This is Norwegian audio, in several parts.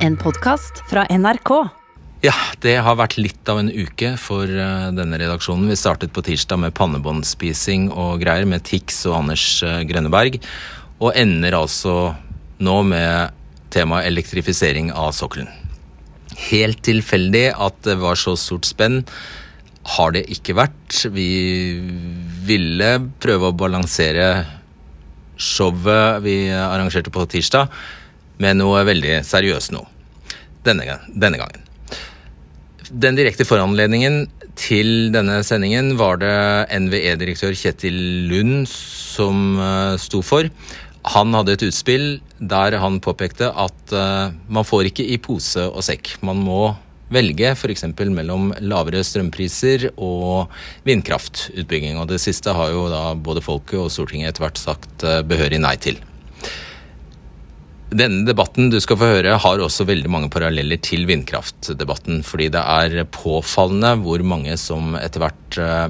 En podkast fra NRK. Ja, det har vært litt av en uke for eh, denne redaksjonen. Vi startet på tirsdag med pannebåndspising og greier med Tix og Anders eh, Grønneberg. Og ender altså nå med temaet elektrifisering av sokkelen. Helt tilfeldig at det var så stort spenn har det ikke vært. Vi ville prøve å balansere showet vi arrangerte på tirsdag, med noe veldig seriøst nå. Denne, denne gangen. Den direkte foranledningen til denne sendingen var det NVE-direktør Kjetil Lund som uh, sto for. Han hadde et utspill der han påpekte at uh, man får ikke i pose og sekk. Man må velge f.eks. mellom lavere strømpriser og vindkraftutbygging. Og det siste har jo da både folket og Stortinget etter hvert sagt uh, behørig nei til. Denne debatten du skal få høre har også veldig mange paralleller til vindkraftdebatten. Fordi det er påfallende hvor mange som etter hvert eh,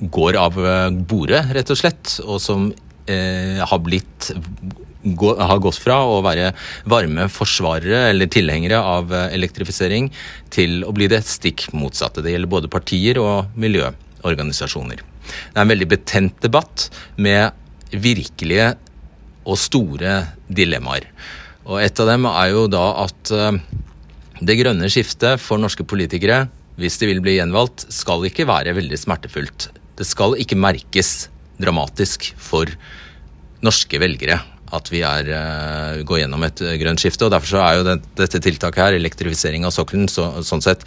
går av bordet, rett og slett. Og som eh, har blitt har gått fra å være varme forsvarere eller tilhengere av elektrifisering til å bli det stikk motsatte. Det gjelder både partier og miljøorganisasjoner. Det er en veldig betent debatt med virkelige og store dilemmaer. Og et av dem er jo da at eh, det grønne skiftet for norske politikere, hvis de vil bli gjenvalgt, skal ikke være veldig smertefullt. Det skal ikke merkes dramatisk for norske velgere at vi er, uh, går gjennom et uh, grønt skifte. og Derfor er jo det, dette tiltaket her, elektrifisering av sokkelen, så, sånn sett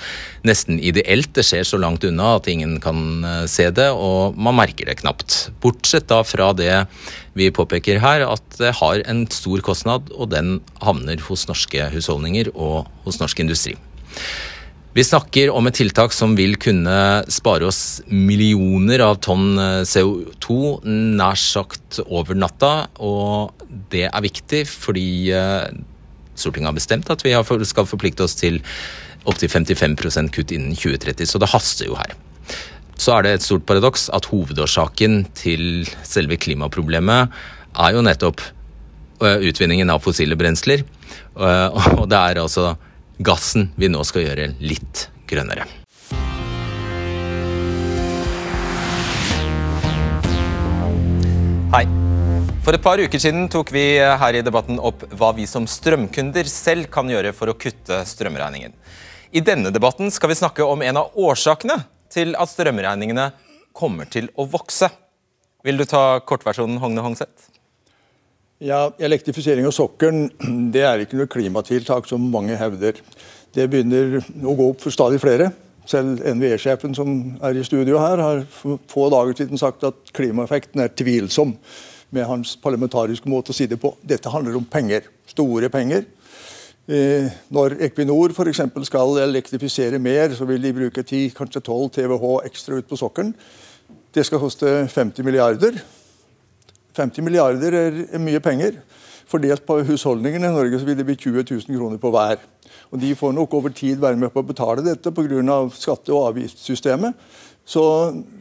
nesten ideelt. Det skjer så langt unna at ingen kan uh, se det, og man merker det knapt. Bortsett da fra det vi påpeker her, at det har en stor kostnad, og den havner hos norske husholdninger og hos norsk industri. Vi snakker om et tiltak som vil kunne spare oss millioner av tonn eh, CO2 nær sagt over natta. Og det er viktig fordi eh, Stortinget har bestemt at vi skal forplikte oss til opptil 55% kutt innen 2030, så det haster jo her. Så er det et stort paradoks at hovedårsaken til selve klimaproblemet er jo nettopp eh, utvinningen av fossile brensler. Og det er altså gassen vi nå skal gjøre litt grønnere. Hei. For et par uker siden tok vi her i debatten opp hva vi som strømkunder selv kan gjøre for å kutte strømregningen. I denne debatten skal vi snakke om en av årsakene til at strømregningene kommer til å vokse. Vil du ta kortversjonen, Hogne Hongseth? Ja, Elektrifisering av sokkelen det er ikke noe klimatiltak, som mange hevder. Det begynner å gå opp for stadig flere. Selv NVE-sjefen som er i studio her, har få dager siden sagt at klimaeffekten er tvilsom, med hans parlamentariske måte å si det på. Dette handler om penger. Store penger. Eh, når Equinor f.eks. skal elektrifisere mer, så vil de bruke 10, kanskje 12 TWh ekstra ut på sokkelen. Det skal koste 50 milliarder. 50 milliarder er mye penger. Fordelt på husholdningene i Norge så vil det bli 20 000 kroner på hver. Og De får nok over tid være med på å betale dette pga. skatte- og avgiftssystemet. Så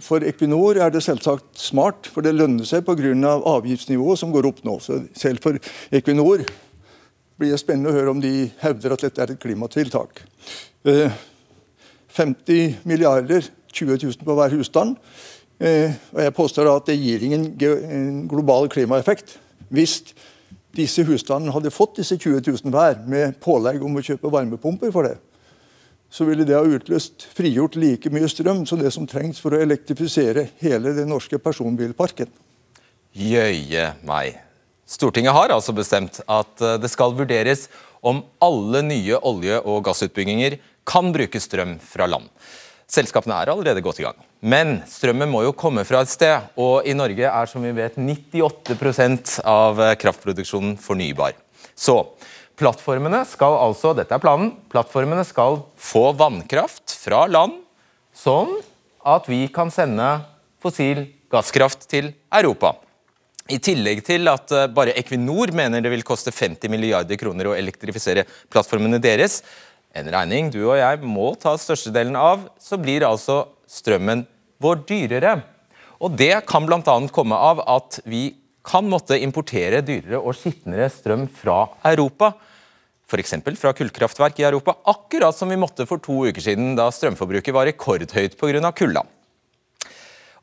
for Equinor er det selvsagt smart, for det lønner seg pga. avgiftsnivået som går opp nå. Så selv for Equinor blir det spennende å høre om de hevder at dette er et klimatiltak. 50 eh, milliarder, 20 000 på hver husstand. Eh, og Jeg påstår at det gir ingen global klimaeffekt. Hvis disse husstandene hadde fått disse 20 000 hver, med pålegg om å kjøpe varmepumper for det, så ville det ha utløst frigjort like mye strøm som det som trengs for å elektrifisere hele den norske personbilparken. Jøye meg. Stortinget har altså bestemt at eh, det skal vurderes om alle nye olje- og gassutbygginger kan bruke strøm fra land. Selskapene er allerede godt i gang. Men strømmen må jo komme fra et sted, og i Norge er som vi vet 98% av kraftproduksjonen fornybar. Så plattformene skal altså, dette er planen, plattformene skal få vannkraft fra land, sånn at vi kan sende fossil gasskraft til Europa. I tillegg til at eh, bare Equinor mener det vil koste 50 milliarder kroner å elektrifisere plattformene deres, en regning du og jeg må ta størstedelen av, så blir altså strømmen vår dyrere. Og Det kan bl.a. komme av at vi kan måtte importere dyrere og skitnere strøm fra Europa. f.eks. fra kullkraftverk i Europa, akkurat som vi måtte for to uker siden, da strømforbruket var rekordhøyt pga. kulda.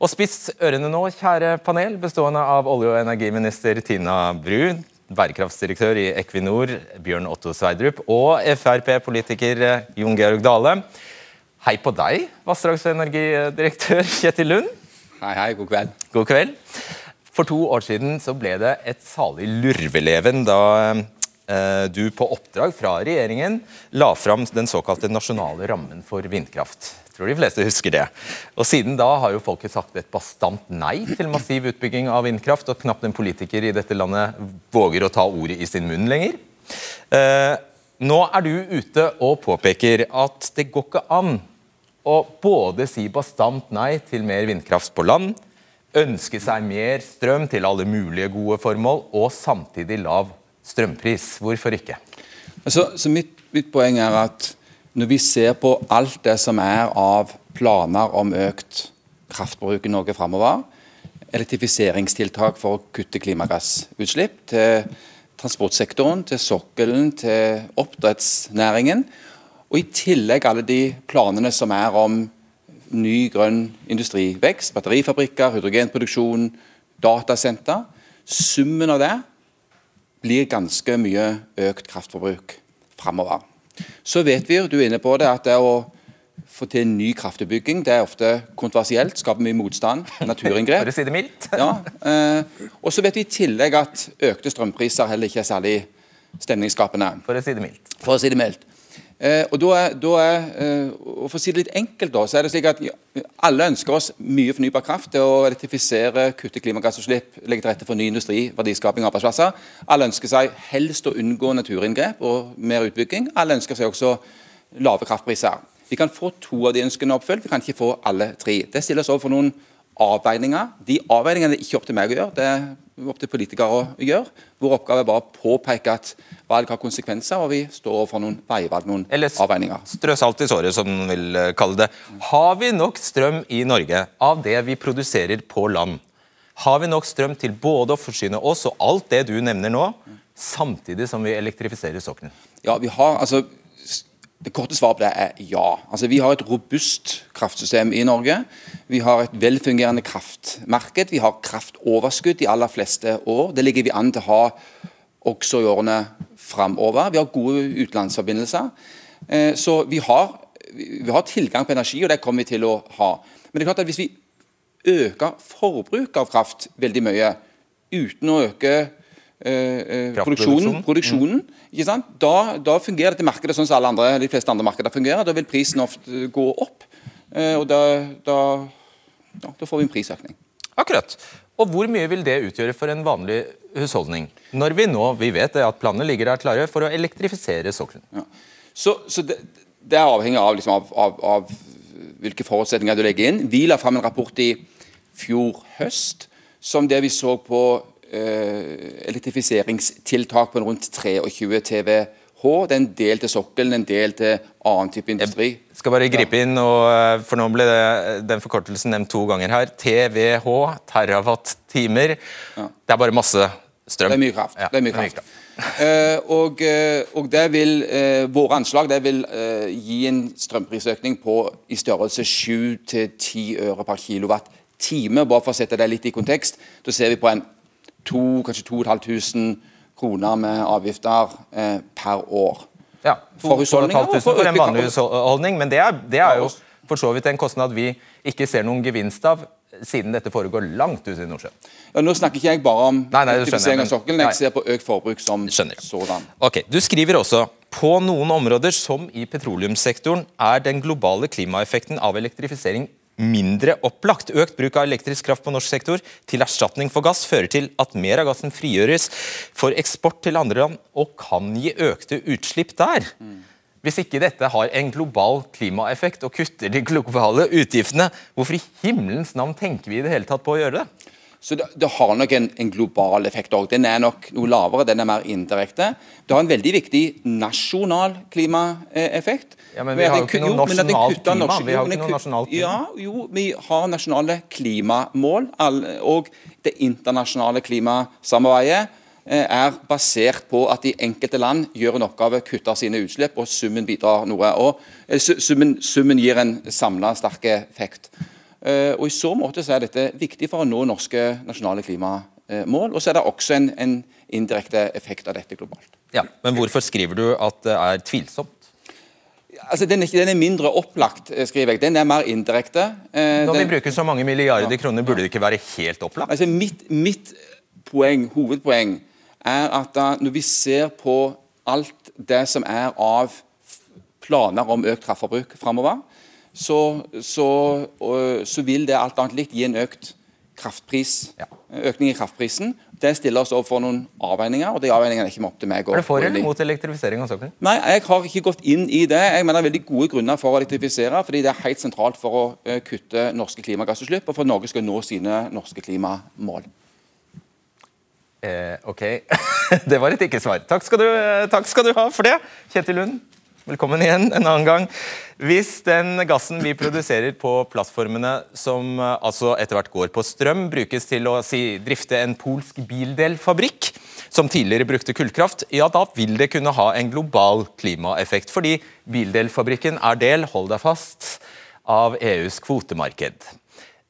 Og spiss ørene nå, kjære panel, bestående av olje- og energiminister Tina Bru, bærekraftsdirektør i Equinor Bjørn Otto Sverdrup og Frp-politiker Jon Georg Dale. Hei på deg, vassdrags- og energidirektør Kjetil Lund. Hei, hei, god kveld. God kveld. For to år siden så ble det et salig lurveleven da eh, du på oppdrag fra regjeringen la fram den såkalte nasjonale rammen for vindkraft. Tror de fleste husker det. Og Siden da har jo folket sagt et bastant nei til massiv utbygging av vindkraft, og knapt en politiker i dette landet våger å ta ordet i sin munn lenger. Eh, nå er du ute og påpeker at det går ikke an å både si bastant nei til mer vindkraft på land, ønske seg mer strøm til alle mulige gode formål, og samtidig lav strømpris. Hvorfor ikke? Altså, så mitt, mitt, poeng er at når vi ser på alt det som er av planer om økt kraftbruk i Norge framover, elektrifiseringstiltak for å kutte klimagassutslipp til transportsektoren, til sokkelen, til oppdrettsnæringen, og i tillegg alle de planene som er om ny grønn industrivekst, batterifabrikker, hydrogenproduksjon, datasenter. Summen av det blir ganske mye økt kraftforbruk framover. Så vet vi, du er inne på det, at det å få til en ny kraftutbygging det er ofte kontroversielt, skaper mye motstand, naturinngrep. For å si det mildt. ja, eh, og så vet vi i tillegg at økte strømpriser heller ikke er særlig stemningsskapende. For å si det mildt. For å si det mildt. Eh, og da er, da er eh, og For å si det litt enkelt, da, så er det slik at alle ønsker oss mye fornybar kraft til å elektrifisere, kutte klimagassutslipp, legge til rette for ny industri, verdiskaping og arbeidsplasser. Alle ønsker seg helst å unngå naturinngrep og mer utbygging. Alle ønsker seg også lave kraftpriser. Vi kan få to av de ønskene oppfylt, vi kan ikke få alle tre. Det stiller oss overfor noen avveininger. De avveiningene er ikke opp til meg å gjøre, det er opp til politikere å gjøre. Vår oppgave er bare å påpeke at valg har konsekvenser, og vi står overfor noen veivalg, noen Eller avveininger. strø salt i såret, som man vil eh, kalle det. Har vi nok strøm i Norge av det vi produserer på land? Har vi nok strøm til både å forsyne oss og alt det du nevner nå, samtidig som vi elektrifiserer sokkelen? Ja, vi har, altså, Det korte svaret på det er ja. Altså, Vi har et robust kraftsystem i Norge. Vi har et velfungerende kraftmarked. Vi har kraftoverskudd de aller fleste år. Det ligger vi an til å ha også i årene framover. Vi har gode utenlandsforbindelser. Eh, så vi har, vi har tilgang på energi, og det kommer vi til å ha. Men det er klart at hvis vi øker forbruket av kraft veldig mye uten å øke Eh, eh produksjonen, produksjonen mm. da, da, fungerer dette markedet sånn som alle andre, de fleste andre markeder fungerer. Da vil prisen ofte gå opp, eh, og da, da, da, får vi en prisøkning. Akkurat. Og hvor mye vil det utgjøre for en vanlig husholdning? Når vi nå vi vet at planene ligger der klare for å elektrifisere sokkelen. Ja. Så, så det, det, er avhengig av, liksom, av, av, av, hvilke forutsetninger du legger inn. Vi la fram en rapport i fjor høst som det vi så på Eh, elektrifiseringstiltak på rundt 23 TWh. Det er en del til sokkelen, en del til annen type industri. Jeg skal bare gripe inn, og, eh, for nå ble det, den forkortelsen nevnt to ganger her. TVH, terawatt-timer. Ja. Det er bare masse strøm. Det er mye kraft. Ja, det er mye kraft. kraft. uh, og, og, det vil, uh, Våre anslag det vil uh, gi en strømprisøkning på i størrelse 7-10 øre per kilowatt time. Bare for å sette det litt i kontekst. Da ser vi på en to, kanskje 2500 kroner med avgifter eh, per år. Ja, for husholdninger. For, for, en vanlig husholdning, men det er, det er, jo for så vidt en kostnad vi ikke ser noen gevinst av, siden dette foregår langt ute i Nordsjøen. Ja, nå snakker ikke jeg bare om elektrifisering av sokkelen, jeg ser på økt forbruk som sådan. Ok, Du skriver også på noen områder, som i petroleumssektoren, er den globale klimaeffekten av elektrifisering mindre opplagt. Økt bruk av elektrisk kraft på norsk sektor til erstatning for gass fører til at mer av gassen frigjøres for eksport til andre land og kan gi økte utslipp der. Hvis ikke dette har en global klimaeffekt og kutter de globale utgiftene, hvorfor i himmelens navn tenker vi i det hele tatt på å gjøre det? Så det, det, har nok en, en global effekt òg. Den er nok noe lavere, den er mer indirekte. Det har en veldig viktig nasjonal klimaeffekt. Ja, Men vi har jo ikke noe nasjonalt klima. Norsk, vi har ikke noe nasjonalt klima. Ja, jo, vi har nasjonale klimamål. Og det internasjonale klimasamarbeidet eh, er basert på at de enkelte land gjør en oppgave, kutter sine utslipp, og summen bidrar noe. og eh, summen, summen gir en samla sterk effekt. Eh, og I så måte så er dette viktig for å nå norske nasjonale klimamål. Og så er det også en, en indirekte effekt av dette globalt. Ja, Men hvorfor skriver du at det er tvilsomt? Altså, den, er ikke, den er mindre opplagt, eh, skriver jeg. Den er mer indirekte. Eh, Når vi bruker så mange milliarder kroner, burde det ikke være helt opplagt? Altså, mitt, mitt poeng, hovedpoeng er at da, når vi ser på alt det som er av planer om økt kraftforbruk framover, så, så, så, vil det alt annet likt gi en økt kraftpris, ja. økning i kraftprisen. Det stiller oss overfor noen avveininger, og de avveiningene er ikke opp til meg. Er det for eller mot elektrifisering av sokkelen? Nei, jeg har ikke gått inn i det. Jeg mener det er veldig gode grunner for å elektrifisere, fordi det er helt sentralt for å uh, kutte norske klimagassutslipp, og for at Norge skal nå sine norske klimamål. Eh, ok, det var et ikke-svar. Takk, takk, skal du ha for det, Kjetil Lund. Velkommen igjen en annen gang. Hvis den gassen vi produserer på plattformene, som eh, altså etter hvert går på strøm, brukes til å si, drifte en polsk bildelfabrikk, som tidligere brukte kullkraft, ja da vil det kunne ha en global klimaeffekt. Fordi bildelfabrikken er del, hold deg fast, av EUs kvotemarked.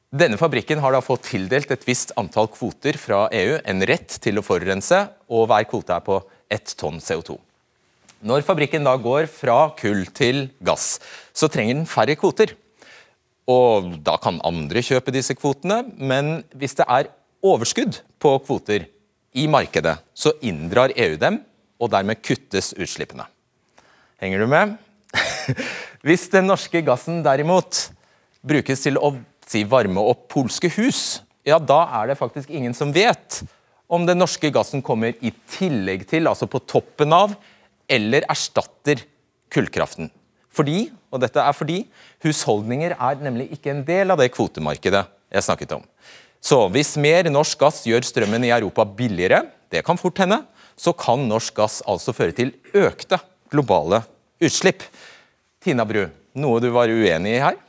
Denne fabrikken har da fått tildelt et visst antall kvoter fra EU, en rett til å forurense, og hver kvote er på ett tonn CO2. Når fabrikken da går fra kull til gass, så trenger den færre kvoter. Og da kan andre kjøpe disse kvotene, men hvis det er overskudd på kvoter i markedet, så inndrar EU dem, og dermed kuttes utslippene. Henger du med? Hvis den norske gassen derimot brukes til å si, varme opp polske hus, ja, da er det faktisk ingen som vet om den norske gassen kommer i tillegg til, altså på toppen av, eller erstatter kullkraften. Fordi, og dette er fordi, husholdninger er nemlig ikke en del av det kvotemarkedet jeg snakket om. Så hvis mer norsk gass gjør strømmen i Europa billigere, det kan fort hende, så kan norsk gass altså føre til økte globale utslipp. Tina Bru, noe du var uenig i her?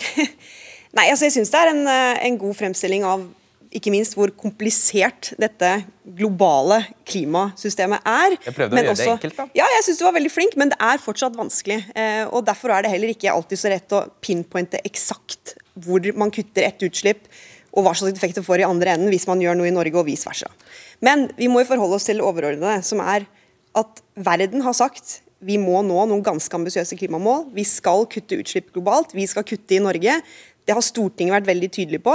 Nei, altså jeg syns det er en, eh, en god fremstilling av ikke minst hvor komplisert dette globale klimasystemet er. Jeg prøvde å gjøre også, det enkelt, da. Ja, jeg syns du var veldig flink, men det er fortsatt vanskelig. Eh, og Derfor er det heller ikke alltid så rett å pinpointe eksakt hvor man kutter ett utslipp, og hva slags effekt det får i andre enden hvis man gjør noe i Norge og vice versa. Men vi må jo forholde oss til det overordnede, som er at verden har sagt vi må nå noen ganske ambisiøse klimamål. Vi skal kutte utslipp globalt, vi skal kutte i Norge. Det har Stortinget vært veldig tydelig på.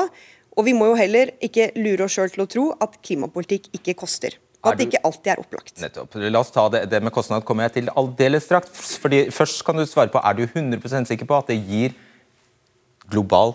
Og vi må jo heller ikke lure oss sjøl til å tro at klimapolitikk ikke koster. Og at det ikke alltid er opplagt. Nettopp. La oss ta det, det med kostnad kommer jeg til aldeles straks. fordi Først kan du svare på, Er du 100% sikker på at det gir global,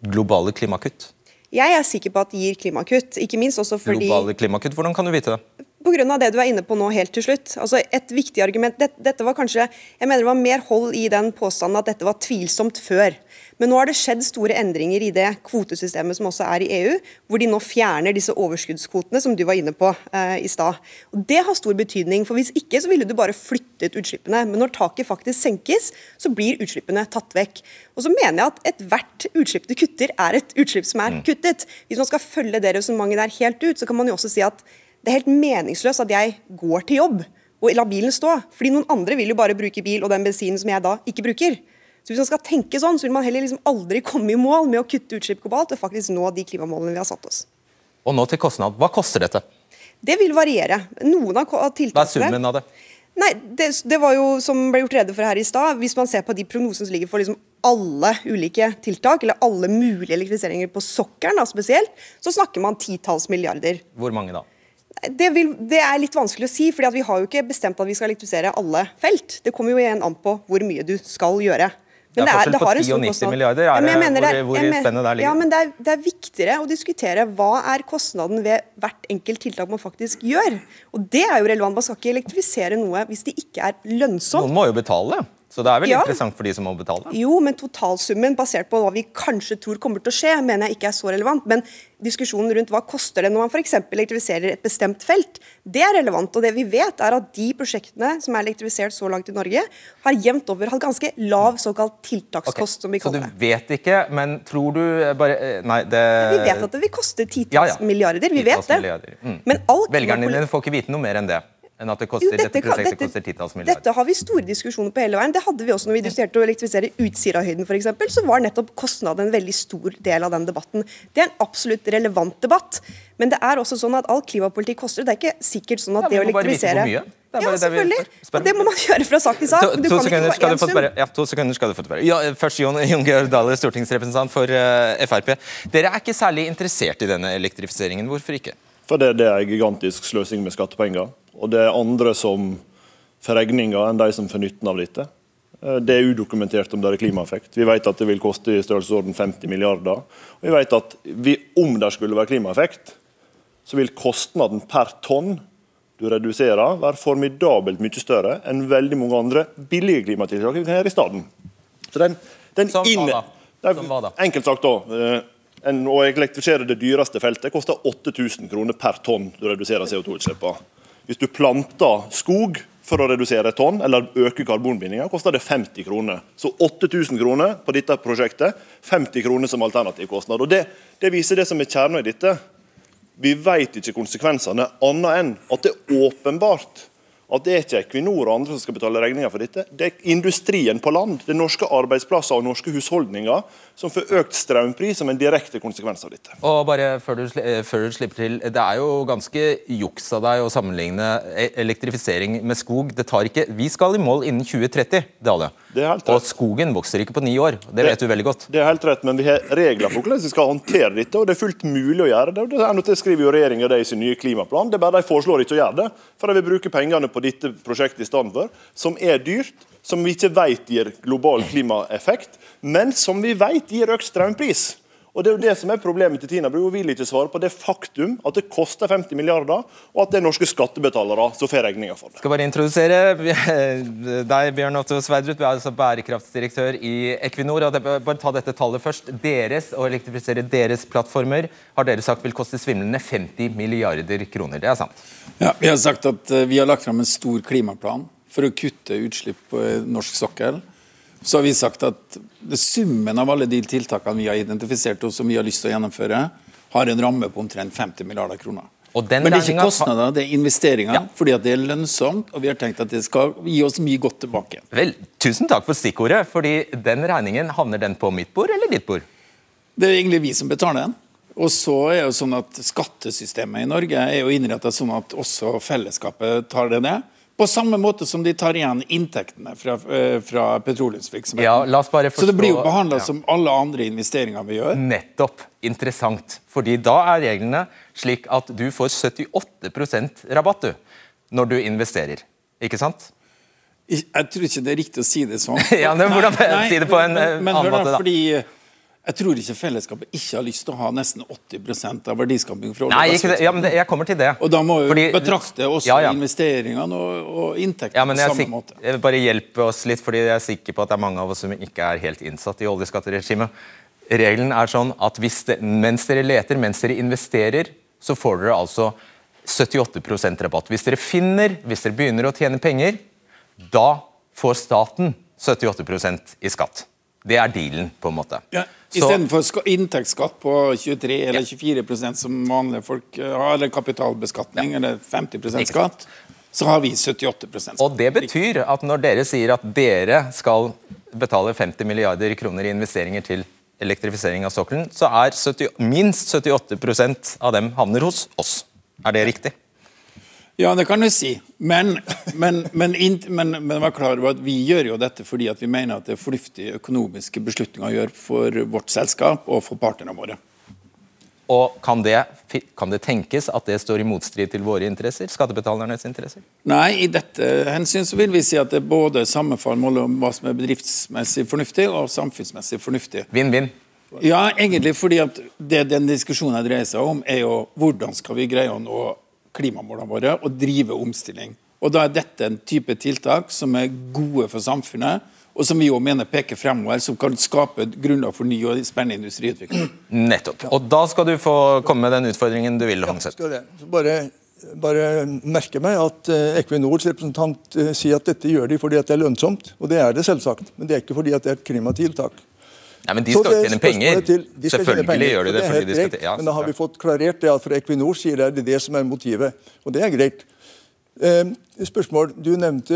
globale klimakutt? Jeg er sikker på at det gir klimakutt. ikke minst også fordi... Globale klimakutt, Hvordan kan du vite det? Pga. det du er inne på nå helt til slutt. Altså et viktig argument, dette, dette var kanskje, jeg mener det var mer hold i den påstanden at dette var tvilsomt før. Men nå har det skjedd store endringer i det kvotesystemet som også er i EU, hvor de nå fjerner disse overskuddskvotene som du var inne på eh, i stad. Det har stor betydning, for hvis ikke så ville du bare flyttet utslippene. Men når taket faktisk senkes, så blir utslippene tatt vekk. Og så mener jeg at ethvert utslipp du kutter, er et utslipp som er mm. kuttet. Hvis man skal følge det resonnementet der helt ut, så kan man jo også si at det er helt meningsløst at jeg går til jobb og lar bilen stå. Fordi noen andre vil jo bare bruke bil og den bensinen som jeg da ikke bruker. Så Hvis man skal tenke sånn, så vil man heller liksom aldri komme i mål med å kutte utslipp globalt og faktisk nå de klimamålene vi har satt oss. Og nå til kostnad. Hva koster dette? Det vil variere. Noen av tiltakene Hva er summen av det? Nei, det, det, var jo som ble gjort rede for her i stad. Hvis man ser på de prognosene som ligger for liksom alle ulike tiltak, eller alle mulige elektrifiseringer på sokkelen spesielt, så snakker man titalls milliarder. Hvor mange da? Det, vil, det, er litt vanskelig å si, for vi har jo ikke bestemt at vi skal elektrifisere alle felt. Det kommer jo igjen an på hvor mye du skal gjøre. Men det er, det har 10 og 90 milliarder. Er ja, det, hvor, hvor mener, spennet der ligger? Ja, men det er, det er, viktigere å diskutere hva er kostnaden ved hvert enkelt tiltak man faktisk gjør. Og Det er jo relevant. Man skal ikke elektrifisere noe hvis det ikke er lønnsomt. Noen må jo betale. Så det er vel Ja. interessant for de som må betale? Jo, men totalsummen basert på hva vi kanskje tror kommer til å skje, mener jeg ikke er så relevant. Men diskusjonen rundt hva koster det når man f.eks. elektrifiserer et bestemt felt, det er relevant. Og det vi vet er at de prosjektene som er elektrifisert så langt i Norge, har jevnt over hatt ganske lav såkalt tiltakskost, som vi kaller det. Så du vet ikke, men tror du eh, bare eh, Nei, det Vi vet at det vil koste titalls Ja, ja. milliarder. Vi vet det. Mm. Men all Velgerne dine får ikke vite noe mer enn det. Enn at det Jo, dette, dette, prosjektet dette- koster titalls milliarder. Dette har vi store diskusjoner på hele veien. Det hadde vi også når vi diskuterte å elektrifisere Utsirahøyden f.eks. Så var nettopp kostnaden en veldig stor del av den debatten. Det er en absolutt relevant debatt. Men det er også sånn at all klimapolitikk koster. Det er ikke sikkert sånn Ja, at det å elektrifisere. Er Ja, bare det selvfølgelig. Og det må man gjøre fra sak til sak. To, to, sekunder skal du få tilbake. spørre. Ja, to sekunder skal du få spørre. Ja, først Jon, Jon Georg Dale, stortingsrepresentant for uh, Frp. Dere er ikke særlig interessert i denne elektrifiseringen. Hvorfor ikke? For det, det er gigantisk sløsing med skattepenger. Og det er andre som får regninga enn de som får nytten av dette. Eh, Det er udokumentert om det er klimaeffekt. Vi vet at det vil koste i størrelsesorden 50 milliarder. Og vi vet at vi, om det skulle være klimaeffekt, så vil kostnaden per tonn du reduserer, være formidabelt mye større enn veldig mange andre billige klimatiltak vi kan gjøre i stedet. Så den, den Som inne-? Som da? Enkelt sagt da, eh, en, å elektrifisere det dyreste feltet koster 8000 kroner per tonn du reduserer CO2-utslippene. Hvis du planter skog for å redusere et tonn, eller øke karbonbindinga, koster det 50 kroner. Så 8000 kroner på dette prosjektet, 50 kroner som alternativ kostnad. Og det, det viser det som er kjernen i dette. Vi vet ikke konsekvensene, annet enn at det er åpenbart at det er ikke Equinor og andre som skal betale regninga for dette. Det er industrien på land, det er norske arbeidsplasser og norske husholdninger som får økt strømpris som en direkte konsekvens av dette. Og bare før du, eh, før du slipper til, Det er jo ganske juks av deg å sammenligne e- elektrifisering med skog. Det tar ikke, Vi skal i mål innen 2030, Dale. Det er helt Og skogen vokser ikke på ni år. Det vet du veldig godt. Det er helt rett, men vi har regler for hvordan vi skal håndtere dette, og det er fullt mulig å gjøre det. Det er noe, det skriver jo regjeringa i sin nye klimaplan. Det er bare de foreslår ikke å gjøre det, for de vil bruke pengene på dette prosjektet i stedet for, som er dyrt, som vi ikke vet gir global klimaeffekt, men som vi vet gir økt strømpris. Og Det er jo det som er problemet til Tina Bru. Hun vil ikke svare på det faktum at det koster 50 milliarder, og at det er norske skattebetalere som får regninga for det. skal bare introdusere deg, Bjørn Otto Sverdrup. Du er altså bærekraftsdirektør i Equinor. og bare ta dette tallet først. Deres, Å elektrifisere deres plattformer har dere sagt vil koste svimlende 50 milliarder kroner. Det er sant? Ja, Vi har sagt at eh, vi har lagt fram en stor klimaplan for å kutte utslipp på eh, norsk sokkel. Så har vi sagt at summen av alle de tiltakene vi har identifisert og som vi har lyst til å gjennomføre, har en ramme på omtrent 50 milliarder kroner. Men det er ikke kostnader, det er investeringer. Ja. Fordi at det er lønnsomt, og vi har tenkt at det skal gi oss mye godt tilbake. Vel, Tusen takk for stikkordet. fordi den regningen, havner den på mitt bord eller ditt bord? Det er egentlig vi som betaler den. Og så er jo sånn at Skattesystemet i Norge er jo innrettet sånn at også fellesskapet tar det ned. På samme måte som de tar igjen inntektene fra, eh, fra petroleumsvirksomheten. Ja, bare Så det blir jo forstå- behandla Ja. som alle andre investeringer vi gjør. Nettopp. Interessant. Fordi da er reglene slik at du får 78 rabatt du, når du investerer. Ikke sant? Jeg tror ikke det er riktig å si det sånn. Ja, men hvordan si det på en, eh, men, men, annen da, måte, da? Fordi eh, jeg tror ikke fellesskapet ikke har lyst til å ha nesten 80% av verdiskaping fra olje- og det. Ja, men det, jeg kommer til det. Og da må vi Fordi- betrakte også Ja, ja. investeringene og, og inntektene Ja, på samme sik- måte. jeg vil bare hjelpe oss litt, fordi jeg er sikker på at det er mange av oss som ikke er helt innsatt i oljeskatteregimet. Regelen er sånn at hvis det, mens dere leter, mens dere investerer, så får dere altså 78% rabatt. Hvis dere finner, hvis dere begynner å tjene penger, da får staten 78% i skatt. Det er dealen, på en måte. Ja, Istedenfor inntektsskatt på 23 eller 24% som vanlige folk eh, har, eller kapitalbeskatning eller 50 Ikke skatt, så har vi 78 skatt. Og det betyr at når dere sier at dere skal betale 50 milliarder kroner i investeringer til elektrifisering av sokkelen, så er 70, minst 78% av dem havner hos oss. Er det riktig? Ja, det kan du si. Men, men, men, men, men vær klar over at vi gjør jo dette fordi at vi mener at det er fornuftige økonomiske beslutninger å gjøre for vårt selskap og for partnerne våre. Og kan det, kan det tenkes at det står i motstrid til våre interesser? Skattebetalernes interesser? Nei, i dette hensyn så vil vi si at det er både sammenfall mellom hva som er bedriftsmessig fornuftig og samfunnsmessig fornuftig. Vinn-vinn. Ja, egentlig fordi at det den diskusjonen dreier seg om, er jo hvordan skal vi greie å nå klimamålene våre og drive omstilling. Og Da er dette en type tiltak som er gode for samfunnet og som vi også mener peker fremover, som kan skape et grunnlag for ny og spennende industriutvikling. Nettopp. Og da skal du få komme med den utfordringen du vil, Hongseth. Ja, bare, bare merke meg at eh, Equinors representant eh, sier at dette gjør de fordi at det er lønnsomt. Og det er det selvsagt, men det er ikke fordi at det er et klimatiltak. Nei, men De skal jo det tjene penger. til- Selvfølgelig penger, gjør de det. fordi de skal tjene, ja, men da har vi fått klarert det at fra Equinor sier det er det det som er motivet. Og det er greit. Eh, spørsmål, Du nevnte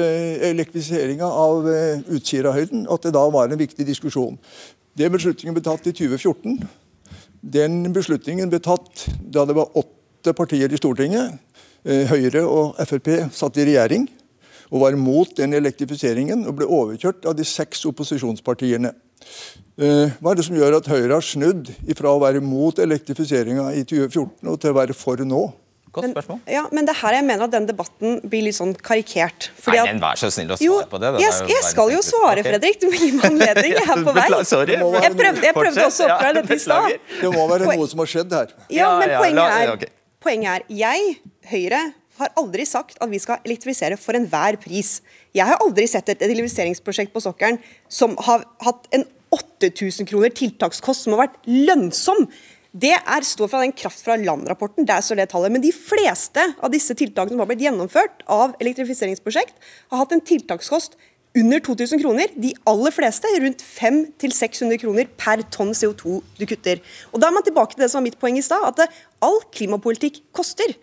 elektrifiseringa av eh, Utsirahøyden, at det da var en viktig diskusjon. Den beslutningen ble tatt i 2014. Den beslutningen ble tatt da det var åtte partier i Stortinget. Eh, Høyre og Frp satt i regjering og var mot den elektrifiseringen og ble overkjørt av de seks opposisjonspartiene. Eh, Hva er det som gjør at Høyre har snudd ifra å være mot elektrifiseringa i 2014 og til å være for nå? Godt spørsmål. Ja, men det er her jeg mener at den debatten blir litt sånn karikert. fordi Nei, men Vær så snill å Jo, svare på det. Jeg, jeg skal jo svare. Fredrik. Du må gi meg anledning. Jeg er på vei. Sorry. Jeg prøvde, jeg prøvde også å oppklare dette i stad. Det må være noe som har skjedd her. Ja, Ja, men poenget er, poenget er Jeg, Høyre, har aldri sagt at vi skal elektrifisere for enhver pris. Jeg har aldri sett et elektrifiseringsprosjekt på sokkelen som har hatt en 8000 kroner tiltakskost som har vært lønnsom. Det er, står fra den Kraft fra land-rapporten. der står det tallet. Men de fleste av disse tiltakene som har blitt gjennomført av elektrifiseringsprosjekt, har hatt en tiltakskost under 2000 kroner. De aller fleste rundt 500-600 kroner per tonn CO2 du kutter. Og Da er man tilbake til det som var mitt poeng i stad, at all klimapolitikk koster.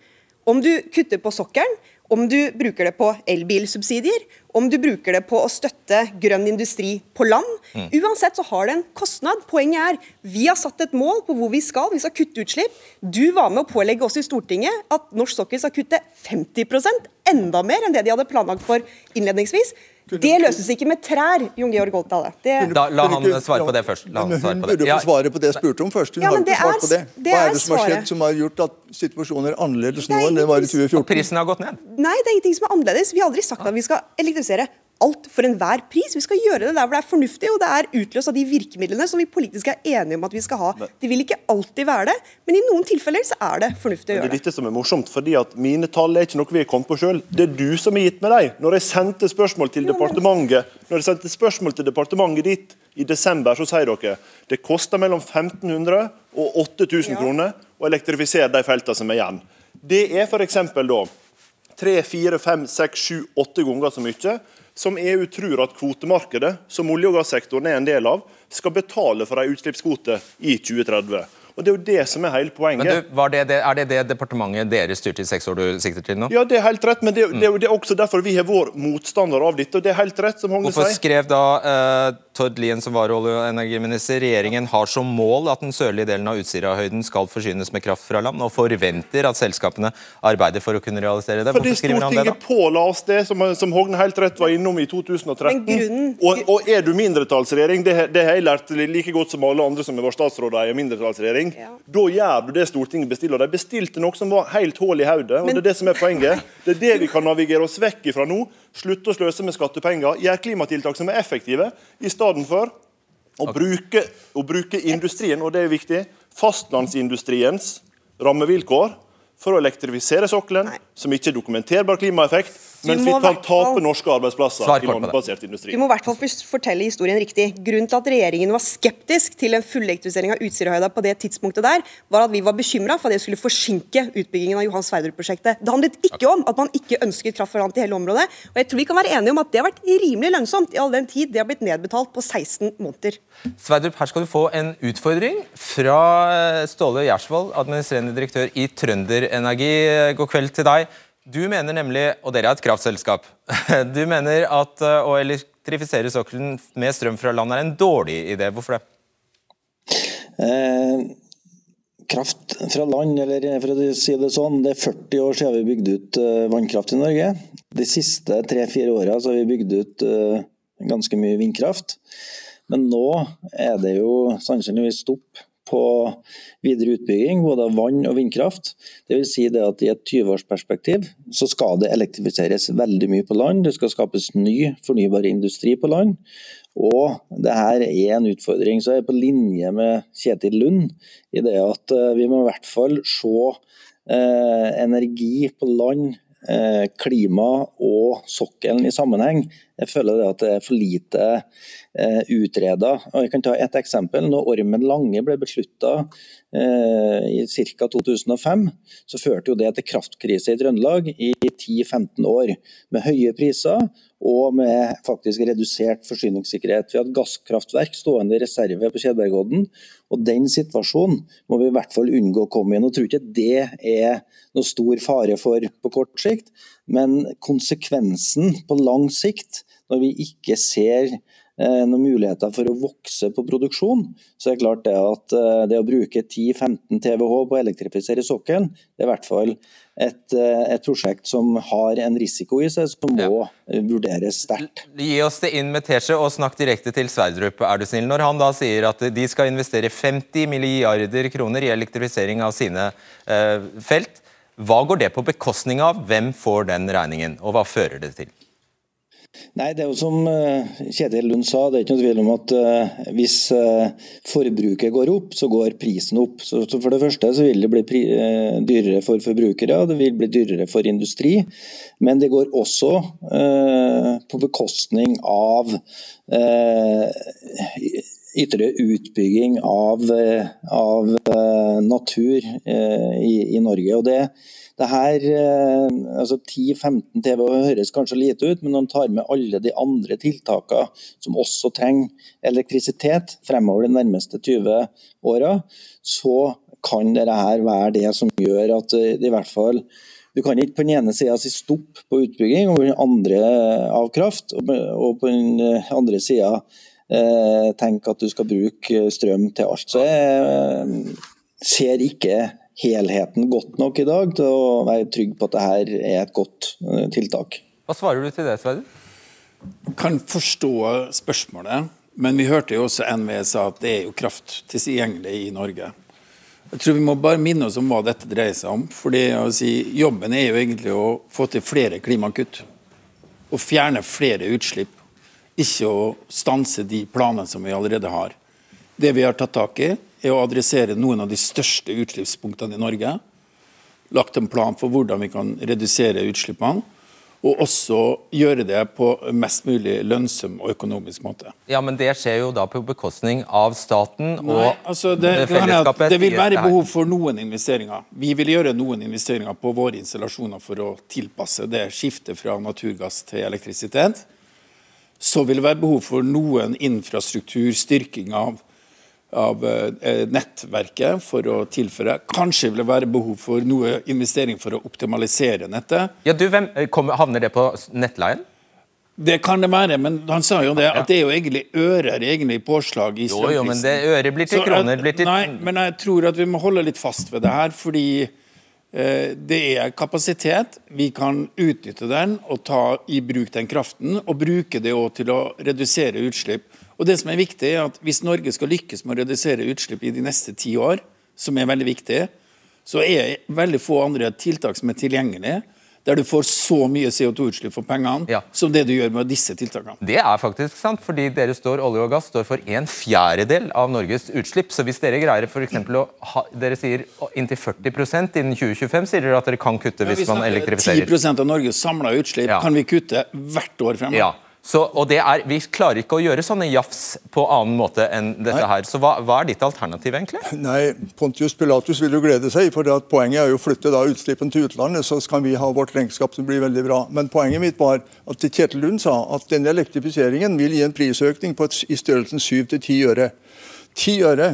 Om du kutter på sokkelen, om du bruker det på elbilsubsidier, om du bruker det på å støtte grønn industri på land. Uansett så har det en kostnad. Poenget er vi har satt et mål på hvor vi skal. Vi skal kutte utslipp. Du var med å pålegge oss i Stortinget at norsk sokkel skal kutte 50% enda mer enn det de hadde planlagt for innledningsvis. Det løses ikke med trær, Jon Georg Goltdale. Det, Da, la han svare på det først. La han svare hun på det. burde få svare på det jeg spurte om først. Hun Ja, har ikke svart på det. det Hva er det som har skjedd som har gjort at situasjonen er annerledes er nå enn den var i ingenting- 2014? Prisen har gått ned. Nei, det er ingenting som er annerledes. Vi har aldri sagt at vi skal elektrifisere alt for enhver pris. Vi skal gjøre det der hvor det er fornuftig, og det er utløst av de virkemidlene som vi politisk er enige om at vi skal ha. Det vil ikke alltid være det, men i noen tilfeller så er det fornuftig å gjøre det Det er det. dette som er morsomt, fordi at mine tall er ikke noe vi har kommet på sjøl. Det er du som har gitt meg dem. Når jeg sendte spørsmål til departementet Når jeg sendte spørsmål til departementet ditt i desember, så sier dere det koster mellom 1500 og 8000 Ja. kroner å elektrifisere de feltene som er igjen. Det er f.eks. da tre, fire, fem, seks, sju, åtte ganger så mye som EU tror at kvotemarkedet, som olje- og gassektoren er en del av, skal betale for en utslippskvote i 2030. Og Det er jo det som er hele poenget. Men du, var det, det, Er det det departementet dere styrte i seks år du sikter til nå? Ja, det er helt rett, men det, det, er jo- det er også derfor vi har vært motstander av dette. og det er helt rett som Hogne Hvorfor sier. skrev da uh, Tord Lien, som var olje- og energiminister, regjeringen har som mål at den sørlige delen av Utsirahøyden skal forsynes med kraft fra land, og forventer at selskapene arbeider for å kunne realisere det? Fordi Hvorfor skriver han det, da? Stortinget påla oss det, som, som Hogne helt rett var innom i 2013. Men grunnen- og, og er du mindretallsregjering, det, det har jeg lært like godt som alle andre som har vært statsråder i en mindretallsregjering, Ja. da gjør du det Stortinget bestiller. De bestilte noe som var helt hull i hodet, og Men- det er det som er poenget. Det er det vi kan navigere oss vekk ifra nå. Slutte å sløse med skattepenger. Gjøre klimatiltak som er effektive, i stedet for å bruke, å bruke industrien, og det er viktig, fastlandsindustriens rammevilkår for å elektrifisere sokkelen, Nei. Som ikke er dokumenterbar klimaeffekt, mens vi kan tape norske arbeidsplasser i landbasert industri. Vi må i hvert fall fortelle historien riktig. Grunnen til at regjeringen var skeptisk til en fullelektrifisering av Utsirahøyda på det tidspunktet der, var at vi var bekymra for at det skulle forsinke utbyggingen av Johan Sverdrup-prosjektet. Det handlet ikke om at man ikke ønsket kraft fra land til hele området. Og jeg tror vi kan være enige om at det har vært rimelig lønnsomt i all den tid det har blitt nedbetalt på 16 måneder. Sverdrup, her skal du få en utfordring fra eh, Ståle Gjersvold, administrerende direktør i Trønderenergi. God kveld til deg. Du mener nemlig, og dere er et kraftselskap, du mener at eh, å elektrifisere sokkelen med strøm fra land er en dårlig idé. Hvorfor det? Eh, kraft fra land, eller for å si det sånn, det er 40 år siden vi bygde ut eh, vannkraft i Norge. De siste tre-fire åra har vi bygd ut eh, ganske mye vindkraft. Men nå er det jo sannsynligvis stopp på videre utbygging, både av vann- og vindkraft. Vil si at I et 20-årsperspektiv så skal det elektrifiseres veldig mye på land. Det skal skapes ny fornybar industri på land. Og det her er en utfordring. Så jeg er på linje med Kjetil Lund i det at eh, vi må i hvert fall se eh, energi på land, eh, klima og sokkelen i sammenheng. Jeg føler det at det er for lite eh, utreda. Jeg kan ta et eksempel. Når Ormen Lange ble beslutta eh, i ca. 2005, så førte jo det til kraftkrise i Trøndelag i 10-15 år. Med høye priser og med faktisk redusert forsyningssikkerhet. Vi hadde gasskraftverk stående i reserve på Kjedbergodden. og den situasjonen må vi i hvert fall unngå å komme i. Nå tror ikke det er noe stor fare for på kort sikt, men konsekvensen på lang sikt, når vi ikke ser eh, noen muligheter for å vokse på produksjon, så er det klart det at eh, det å bruke 10-15 TWh på å elektrifisere sokkelen, det er i hvert fall et, eh, et, prosjekt som har en risiko i seg, som må ja. vurderes sterkt. Gi oss det inn med teskje og snakk direkte til Sverdrup, er du snill. Når han da sier at de skal investere 50 milliarder kroner i elektrifisering av sine eh, felt, hva går det på bekostning av? Hvem får den regningen, og hva fører det til? Nei, det er jo som eh, Kjetil Lund sa, det er ikke noe tvil om at uh, hvis uh, forbruket går opp, så går prisen opp. Så, For det første så vil det bli dyrere for forbrukere, det vil bli dyrere for industri. Men det går også på bekostning av ytterligere utbygging av, av natur i, i Norge. og det det her, eh, altså 10-15 TV høres kanskje lite ut, men når man tar med alle de andre tiltakene som også trenger elektrisitet fremover de nærmeste 20 åra, så kan dette her være det som gjør at i hvert fall du kan ikke på den ene sida si stopp på utbygging og på den andre av kraft, og på den andre sida eh, tenke at du skal bruke strøm til alt. Så jeg ser ikke helheten godt nok i dag til å være trygg på at dette er et godt eh, tiltak. Hva svarer du til det, Sveider? Kan forstå spørsmålet, men vi hørte jo også NVE sa at det er jo kraft tilgjengelig i Norge. Jeg tror Vi må bare minne oss om hva dette dreier seg om. fordi si, Jobben er jo egentlig å få til flere klimakutt. Og fjerne flere utslipp. Ikke å stanse de planene som vi allerede har. Det vi har tatt tak i, er å adressere noen av de største utslippspunktene i Norge. Lagt en plan for hvordan vi kan redusere utslippene. Og også gjøre det på mest mulig lønnsom og økonomisk måte. Ja, Men det skjer jo da på bekostning av staten og Nei, altså det, fellesskapet? Det vil være behov for noen investeringer. Vi vil gjøre noen investeringer på våre installasjoner for å tilpasse det skiftet fra naturgass til elektrisitet. Så vil det være behov for noen infrastruktur, styrking av av eh, nettverket for å tilføre. Kanskje vil det være behov for noe investering for å optimalisere nettet. Ja, du, hvem, eh, kommer, Havner det på nettleien? Det kan det være, men han sa jo det, at det er jo egentlig ører egentlig påslag i strømprisen. Jo, jo, men det øret blir til kroner. Blir til... Nei, men jeg tror at vi må holde litt fast ved det her, fordi eh, det er kapasitet. Vi kan utnytte den og ta i bruk den kraften, og bruke det òg til å redusere utslipp. Og det som er viktig er at Hvis Norge skal lykkes med å redusere utslipp i de neste ti år, som er veldig viktig, så er veldig få andre tiltak som er tilgjengelige der du får så mye CO2-utslipp for pengene ja. som det du gjør med disse tiltakene. Det er faktisk sant, fordi dere står, olje og gass står for en fjerdedel av Norges utslipp. Så hvis dere greier for å ha, Dere sier inntil 40% innen 2025, sier dere at dere kan kutte ja, hvis man elektrifiserer. 10% av Norges samla utslipp ja. kan vi kutte hvert år fremover. Ja. Så, og det er, Vi klarer ikke å gjøre sånne jafs på annen måte enn dette her. Så hva, hva, er ditt alternativ, egentlig? Nei, Pontius Pilatus vil jo glede seg, for poenget er jo å flytte da utslippene til utlandet, så kan vi ha vårt regnskap som blir veldig bra. Men poenget mitt var at Kjetil Lund sa at denne elektrifiseringen vil gi en prisøkning på et, i størrelsen 7-10 øre. 10 øre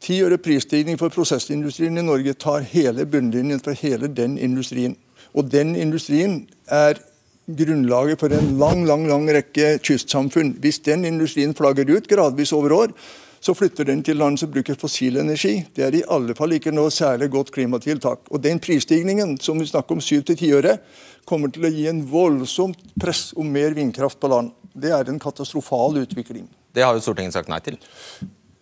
10 øre prisstigning for prosessindustrien i Norge tar hele bunnlinjen for hele den industrien. Og den industrien er grunnlaget for en lang lang, lang rekke kystsamfunn. Hvis den industrien flagger ut gradvis over år, så flytter den til land som bruker fossil energi. Det er i alle fall ikke noe særlig godt klimatiltak. Og Den prisstigningen som vi snakker om 7-10 øre, kommer til å gi en voldsomt press om mer vindkraft på land. Det er en katastrofal utvikling. Det har jo Stortinget sagt nei til.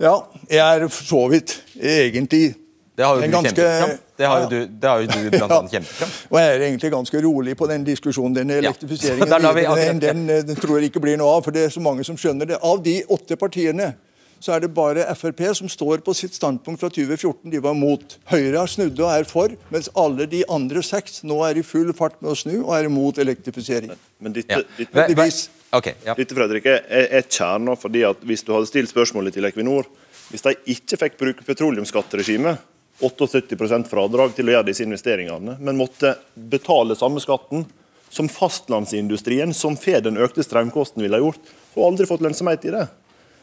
Ja, jeg er for så vidt egentlig det har jo du ganske, kjempet fram. Det har jo du, det har jo du blant annet kjempet fram. Og jeg er egentlig ganske rolig på den diskusjonen. Den elektrifiseringen ja. den, den, den, tror jeg ikke blir noe av, for det er så mange som skjønner det. Av de åtte partiene så er det bare Frp som står på sitt standpunkt fra 2014. De var mot. Høyre har snudd og er for, mens alle de andre seks nå er i full fart med å snu og er imot elektrifisering. Men, men ditt, ja. ditt, Ok, ja. Dette Fredrik, er, er kjerna fordi at hvis du hadde stilt spørsmålet til Equinor Hvis de ikke fikk bruke petroleumsskatteregimet, 78% fradrag til å gjøre disse investeringene, men måtte betale samme skatten som fastlandsindustrien, som får den økte strømkosten, ville ha gjort, Og aldri fått lønnsomhet i det.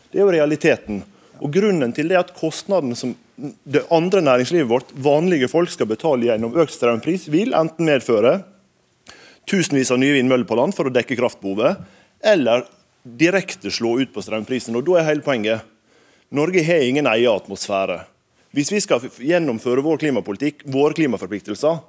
Det er jo realiteten. Og Grunnen til det er at kostnadene som det andre næringslivet vårt, vanlige folk, skal betale gjennom økt strømpris, vil enten medføre tusenvis av nye vindmøller på land for å dekke kraftbehovet, eller direkte slå ut på strømprisen. Og Da er hele poenget Norge har ingen egen atmosfære. Hvis vi skal gjennomføre vår klimapolitikk, våre klimaforpliktelser,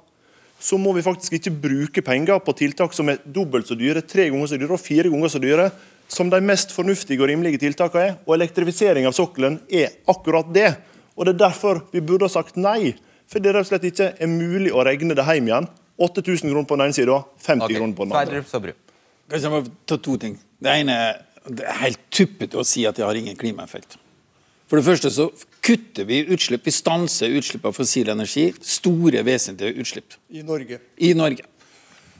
så må vi faktisk ikke bruke penger på tiltak som er dobbelt så dyre, tre ganger så dyre og fire ganger så dyre som de mest fornuftige og rimelige tiltakene er. Og elektrifisering av sokkelen er akkurat det. Og det er derfor vi burde ha sagt nei. For det er rett og slett ikke er mulig å regne det hjem igjen. 8000 kroner på den ene sida, 50 okay. kroner på den andre. Kanskje jeg må ta to ting. Det ene er det er helt tuppete å si at det har ingen klimaeffekt. For det første så kutter vi utslipp. Vi stanser utslipp av fossil energi. Store, vesentlige utslipp I Norge. i Norge.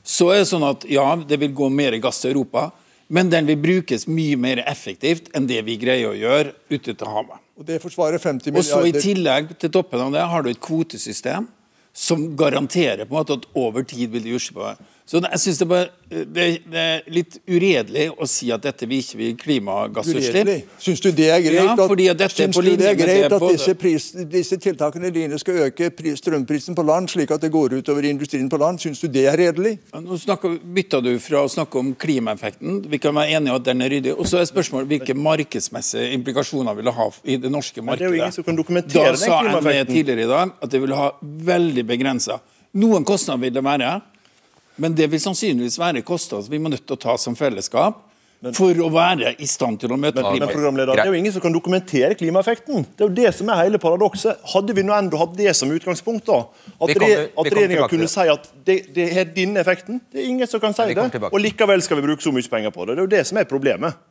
Så er det sånn at ja, det vil gå mer gass til Europa, men den vil brukes mye mer effektivt enn det vi greier å gjøre ute til havet. Og det forsvarer 50 milliarder. Og så I tillegg til toppen av det har du et kvotesystem som garanterer på en måte at over tid vil de utslippe. Så jeg synes det, bare, det, det er litt uredelig å si at dette vil ikke vil klimagassutslipp. Syns du det er greit, Ja, at dette er på du det er med greit det at disse, pris, disse tiltakene dine skal øke pris, strømprisen på land, slik at det går utover industrien på land? Syns du det er redelig? Ja, Nå snakker, bytter du fra å snakke om klimaeffekten, vi kan være enige om at den er ryddig, og så er spørsmålet hvilke markedsmessige implikasjoner vil det ha i det norske Men det er jo ingen som kan dokumentere da den sa NVE tidligere i dag at det vil ha veldig begrensa. Noen kostnader vil det være, men det vil sannsynligvis være kostnader vi må nødt til å ta som fellesskap for å være i stand til å møte Men, men det er jo ingen som kan dokumentere klimaeffekten. Det er jo det som er hele paradokset. Hadde vi nå enda hatt det som utgangspunkt, da, at, Vi re, at regjeringa kunne si at det, det er denne effekten, det er ingen som kan si det. Og likevel skal vi bruke så mye penger på det. Det er jo det som er problemet.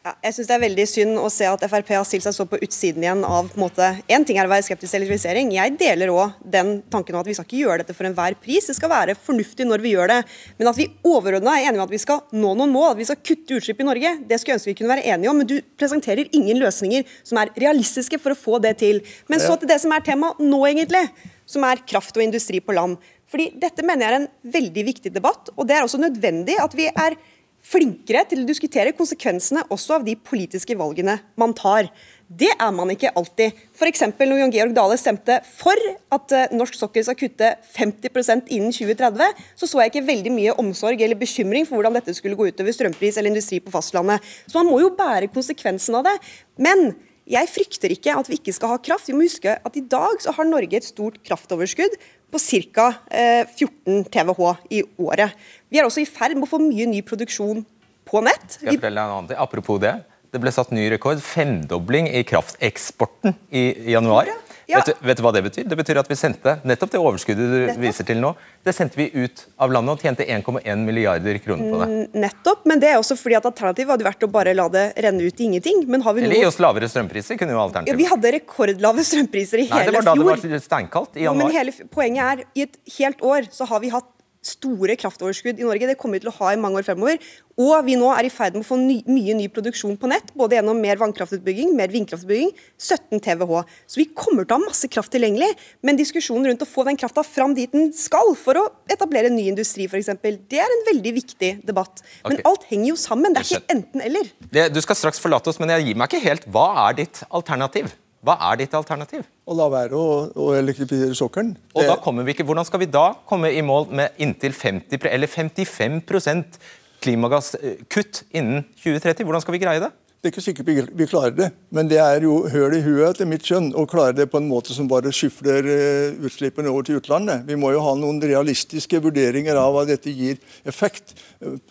Ja, jeg synes Det er veldig synd å se at Frp har stilt seg så på utsiden igjen av på en måte, En ting er å være skeptisk til elektrifisering. Jeg deler òg den tanken om at vi skal ikke gjøre dette for enhver pris. Det skal være fornuftig når vi gjør det. Men at vi overordna er enige om at vi skal nå noen mål, at vi skal kutte utslipp i Norge, det skulle jeg ønske vi kunne være enige om. Men du presenterer ingen løsninger som er realistiske for å få det til. Men så til det som er tema nå, egentlig. Som er kraft og industri på land. Fordi Dette mener jeg er en veldig viktig debatt, og det er også nødvendig at vi er flinkere til å diskutere konsekvensene også av de politiske valgene man tar. Det er man ikke alltid. F.eks. når Jon Georg Dale stemte for at eh, norsk sokkel skal kutte 50% innen 2030, så så jeg ikke veldig mye omsorg eller bekymring for hvordan dette skulle gå utover strømpris eller industri på fastlandet. Så man må jo bære konsekvensen av det. Men jeg frykter ikke at vi ikke skal ha kraft. Vi må huske at i dag så har Norge et stort kraftoverskudd på ca. 14 TWh i året. Vi er også i ferd med å få mye ny produksjon på nett. Skal jeg fortelle deg en annen? Apropos det. Det ble satt ny rekord. Femdobling i krafteksporten i januar. Ja. Vet, du, vet du hva det betyr? Det betyr at vi sendte nettopp det overskuddet du Nettopp. viser til nå, det sendte vi ut av landet og tjente 1,1 milliarder kroner på det. nettopp, men det er også fordi at alternativet hadde vært å bare la det renne ut i ingenting. Men har vi Eller gi oss lavere strømpriser, kunne jo ja, alternativet Vi hadde rekordlave strømpriser i Nei, det var da det var steinkaldt i januar. men hele, poenget er, i et helt år så har vi hatt store kraftoverskudd i Norge. Det kommer vi til å ha i mange år fremover. Og vi nå er i ferd med å få ny, mye ny produksjon på nett, både gjennom mer vannkraftutbygging, mer vindkraftutbygging, 17 TWh. Så vi kommer til å ha masse kraft tilgjengelig, men diskusjonen rundt å få den krafta fram dit den skal, for å etablere ny industri f.eks., det er en veldig viktig debatt. Men okay. alt henger jo sammen. Det er ikke enten-eller. Du skal straks forlate oss, men jeg gir meg ikke helt. Hva er ditt alternativ? Hva er ditt alternativ? Å la være å, å elektrifisere sokkelen. Og da kommer vi ikke, Hvordan skal vi da komme i mål med inntil 50 eller 55% klimagasskutt innen 2030? Hvordan skal vi greie det? Det er ikke sikkert vi, vi klarer det, men det er jo høl i huet etter mitt skjønn å klare det på en måte som bare skyfler eh, utslippene over til utlandet. Vi må jo ha noen realistiske vurderinger av hva dette gir effekt.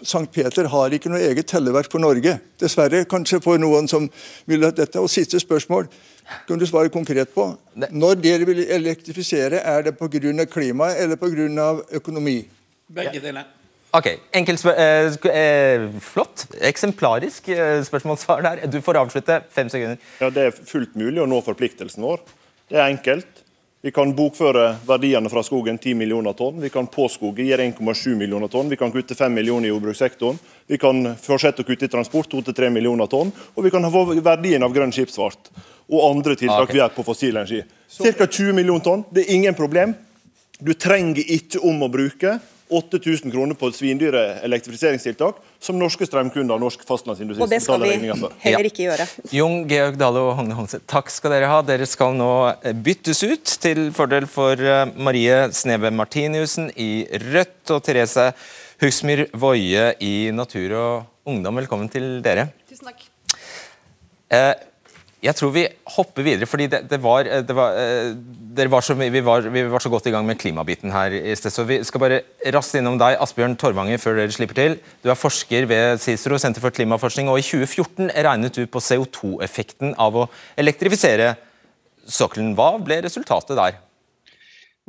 St. Peter har ikke noe eget telleverk for Norge. Dessverre, kanskje for noen som vil at dette. Og siste spørsmål. Kan du svare konkret på? Det- Når dere vil elektrifisere, er det pga. klimaet eller pga. økonomi? Begge deler. Ok, enkelt spør eh, eh, Flott. Eksemplarisk eh, spørsmålssvar der. Du får avslutte. Fem sekunder. Ja, Det er fullt mulig å nå forpliktelsen vår. Det er enkelt. Vi kan bokføre verdiene fra skogen 10 millioner tonn. Vi kan påskoge gir 1,7 millioner tonn. Vi kan kutte 5 millioner i jordbrukssektoren. Vi kan fortsette å kutte i transport 2-3 millioner tonn. Og vi kan få verdien av grønn skipsfart og andre tiltak okay. vi gjør på fossil energi. Ca. 20 millioner tonn. Det er ingen problem. Du trenger ikke om å bruke 8000 kroner på svindyre elektrifiseringstiltak, som norske strømkunder og norsk fastlandsindustri Og det skal vi heller ikke gjøre. Jon Georg Dale og Hogne Hongse, takk skal dere ha. Dere skal nå eh, byttes ut til fordel for eh, Marie Sneve Martiniussen i Rødt og Therese Hugsmyr Woie i Natur og Ungdom. Velkommen til dere. Tusen takk. Eh, jeg tror vi hopper videre, fordi det, det var, eh, det var, eh, var så, vi, var, vi var så godt i gang med klimabiten her i sted, så vi skal bare raskt innom deg, Asbjørn Torvanger, før dere slipper til. Du er forsker ved CICERO, Senter for klimaforskning, og i 2014 regnet du på CO2-effekten av å elektrifisere sokkelen. Hva ble resultatet der?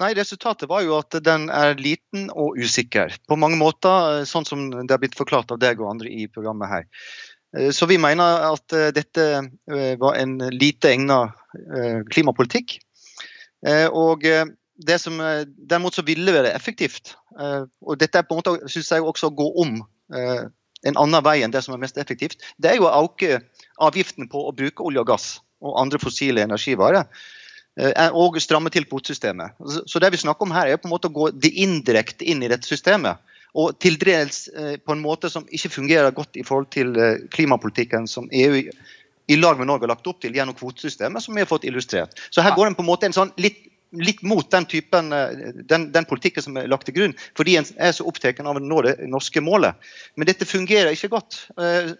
Nei, Resultatet var jo at den er liten og usikker. På mange måter, sånn som det har blitt forklart av deg og andre i programmet her. Eh, Så vi mener at eh, dette eh, var en lite egnet klimapolitikk. Og det som derimot så ville være effektivt, og dette er på en måte, synes jeg også å gå om en annen vei enn det som er mest effektivt, det er jo å øke avgiften på å bruke olje og gass og andre fossile energivarer. Og stramme til kvotesystemet. Så- det vi snakker om her, er på en måte å gå indirekte inn i dette systemet. Og til dels eh, på en måte som ikke fungerer godt i forhold til eh, klimapolitikken som EU i, lag med Norge har lagt opp til gjennom kvotesystemet, som vi har fått illustrert. Så her går en på en måte en sånn litt, litt mot den typen, eh, den, den politikken som er lagt til grunn, fordi en er så opptatt av å nå det norske målet. Men dette fungerer ikke godt.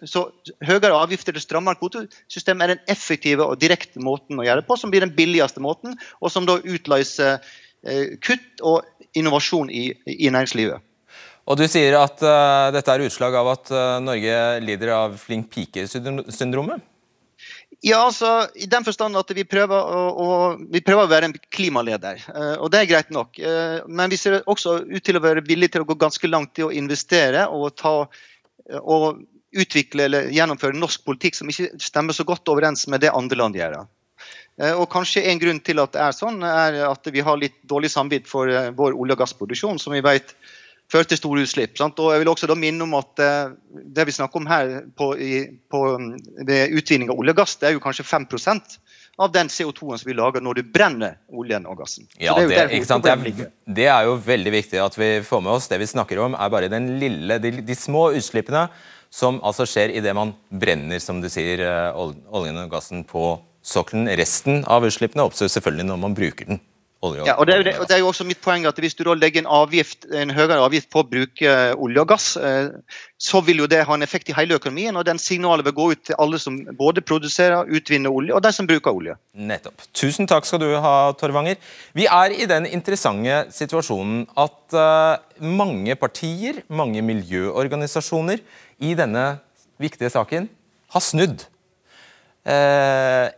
Så høyere avgifter til strammere kvotesystem er den effektive og direkte måten å gjøre det på, som blir den billigste måten, og som da utløser kutt og innovasjon i, i næringslivet. Og Du sier at uh, dette er utslag av at uh, Norge lider av flink pike-syndromet? Ja, altså, i den forstand at vi prøver å, å, vi prøver å være en klimaleder, eh, og det er greit nok. Men vi ser også ut til å være villige til å gå ganske langt i å investere og, ta, og utvikle eller gjennomføre norsk politikk som ikke stemmer så godt overens med det andre land gjør. Og kanskje En grunn til at det er sånn, er at vi har litt dårlig samvitt for vår olje- og gassproduksjon, som vi vet fører til store utslipp. Sant? Og jeg vil også da minne om at eh, Det vi snakker om her på, i, på, mm, ved utvinning av olje og gass, det er jo kanskje 5% av den CO2-en som vi lager når du brenner oljen og gassen. Ja, det er det? Det, er, det er jo veldig viktig at vi får med oss. Det vi snakker om, er bare den lille, de, de små utslippene som altså skjer idet man brenner, som du sier, eh, oljen og gassen på sokkelen. Resten av utslippene oppstår selvfølgelig når man bruker den. Olje Ja, og det, er det, og det er jo også mitt poeng at Hvis du da legger en, avgift, en høyere avgift på å bruke eh, olje og gass, eh, så vil jo det ha en effekt i hele økonomien. og Den signalet vil gå ut til alle som både produserer, utvinner olje, og de som bruker olje. Nettopp. Tusen takk skal du ha, Torvanger. Vi er i den interessante situasjonen at eh, mange partier, mange miljøorganisasjoner, i denne viktige saken har snudd. Eh,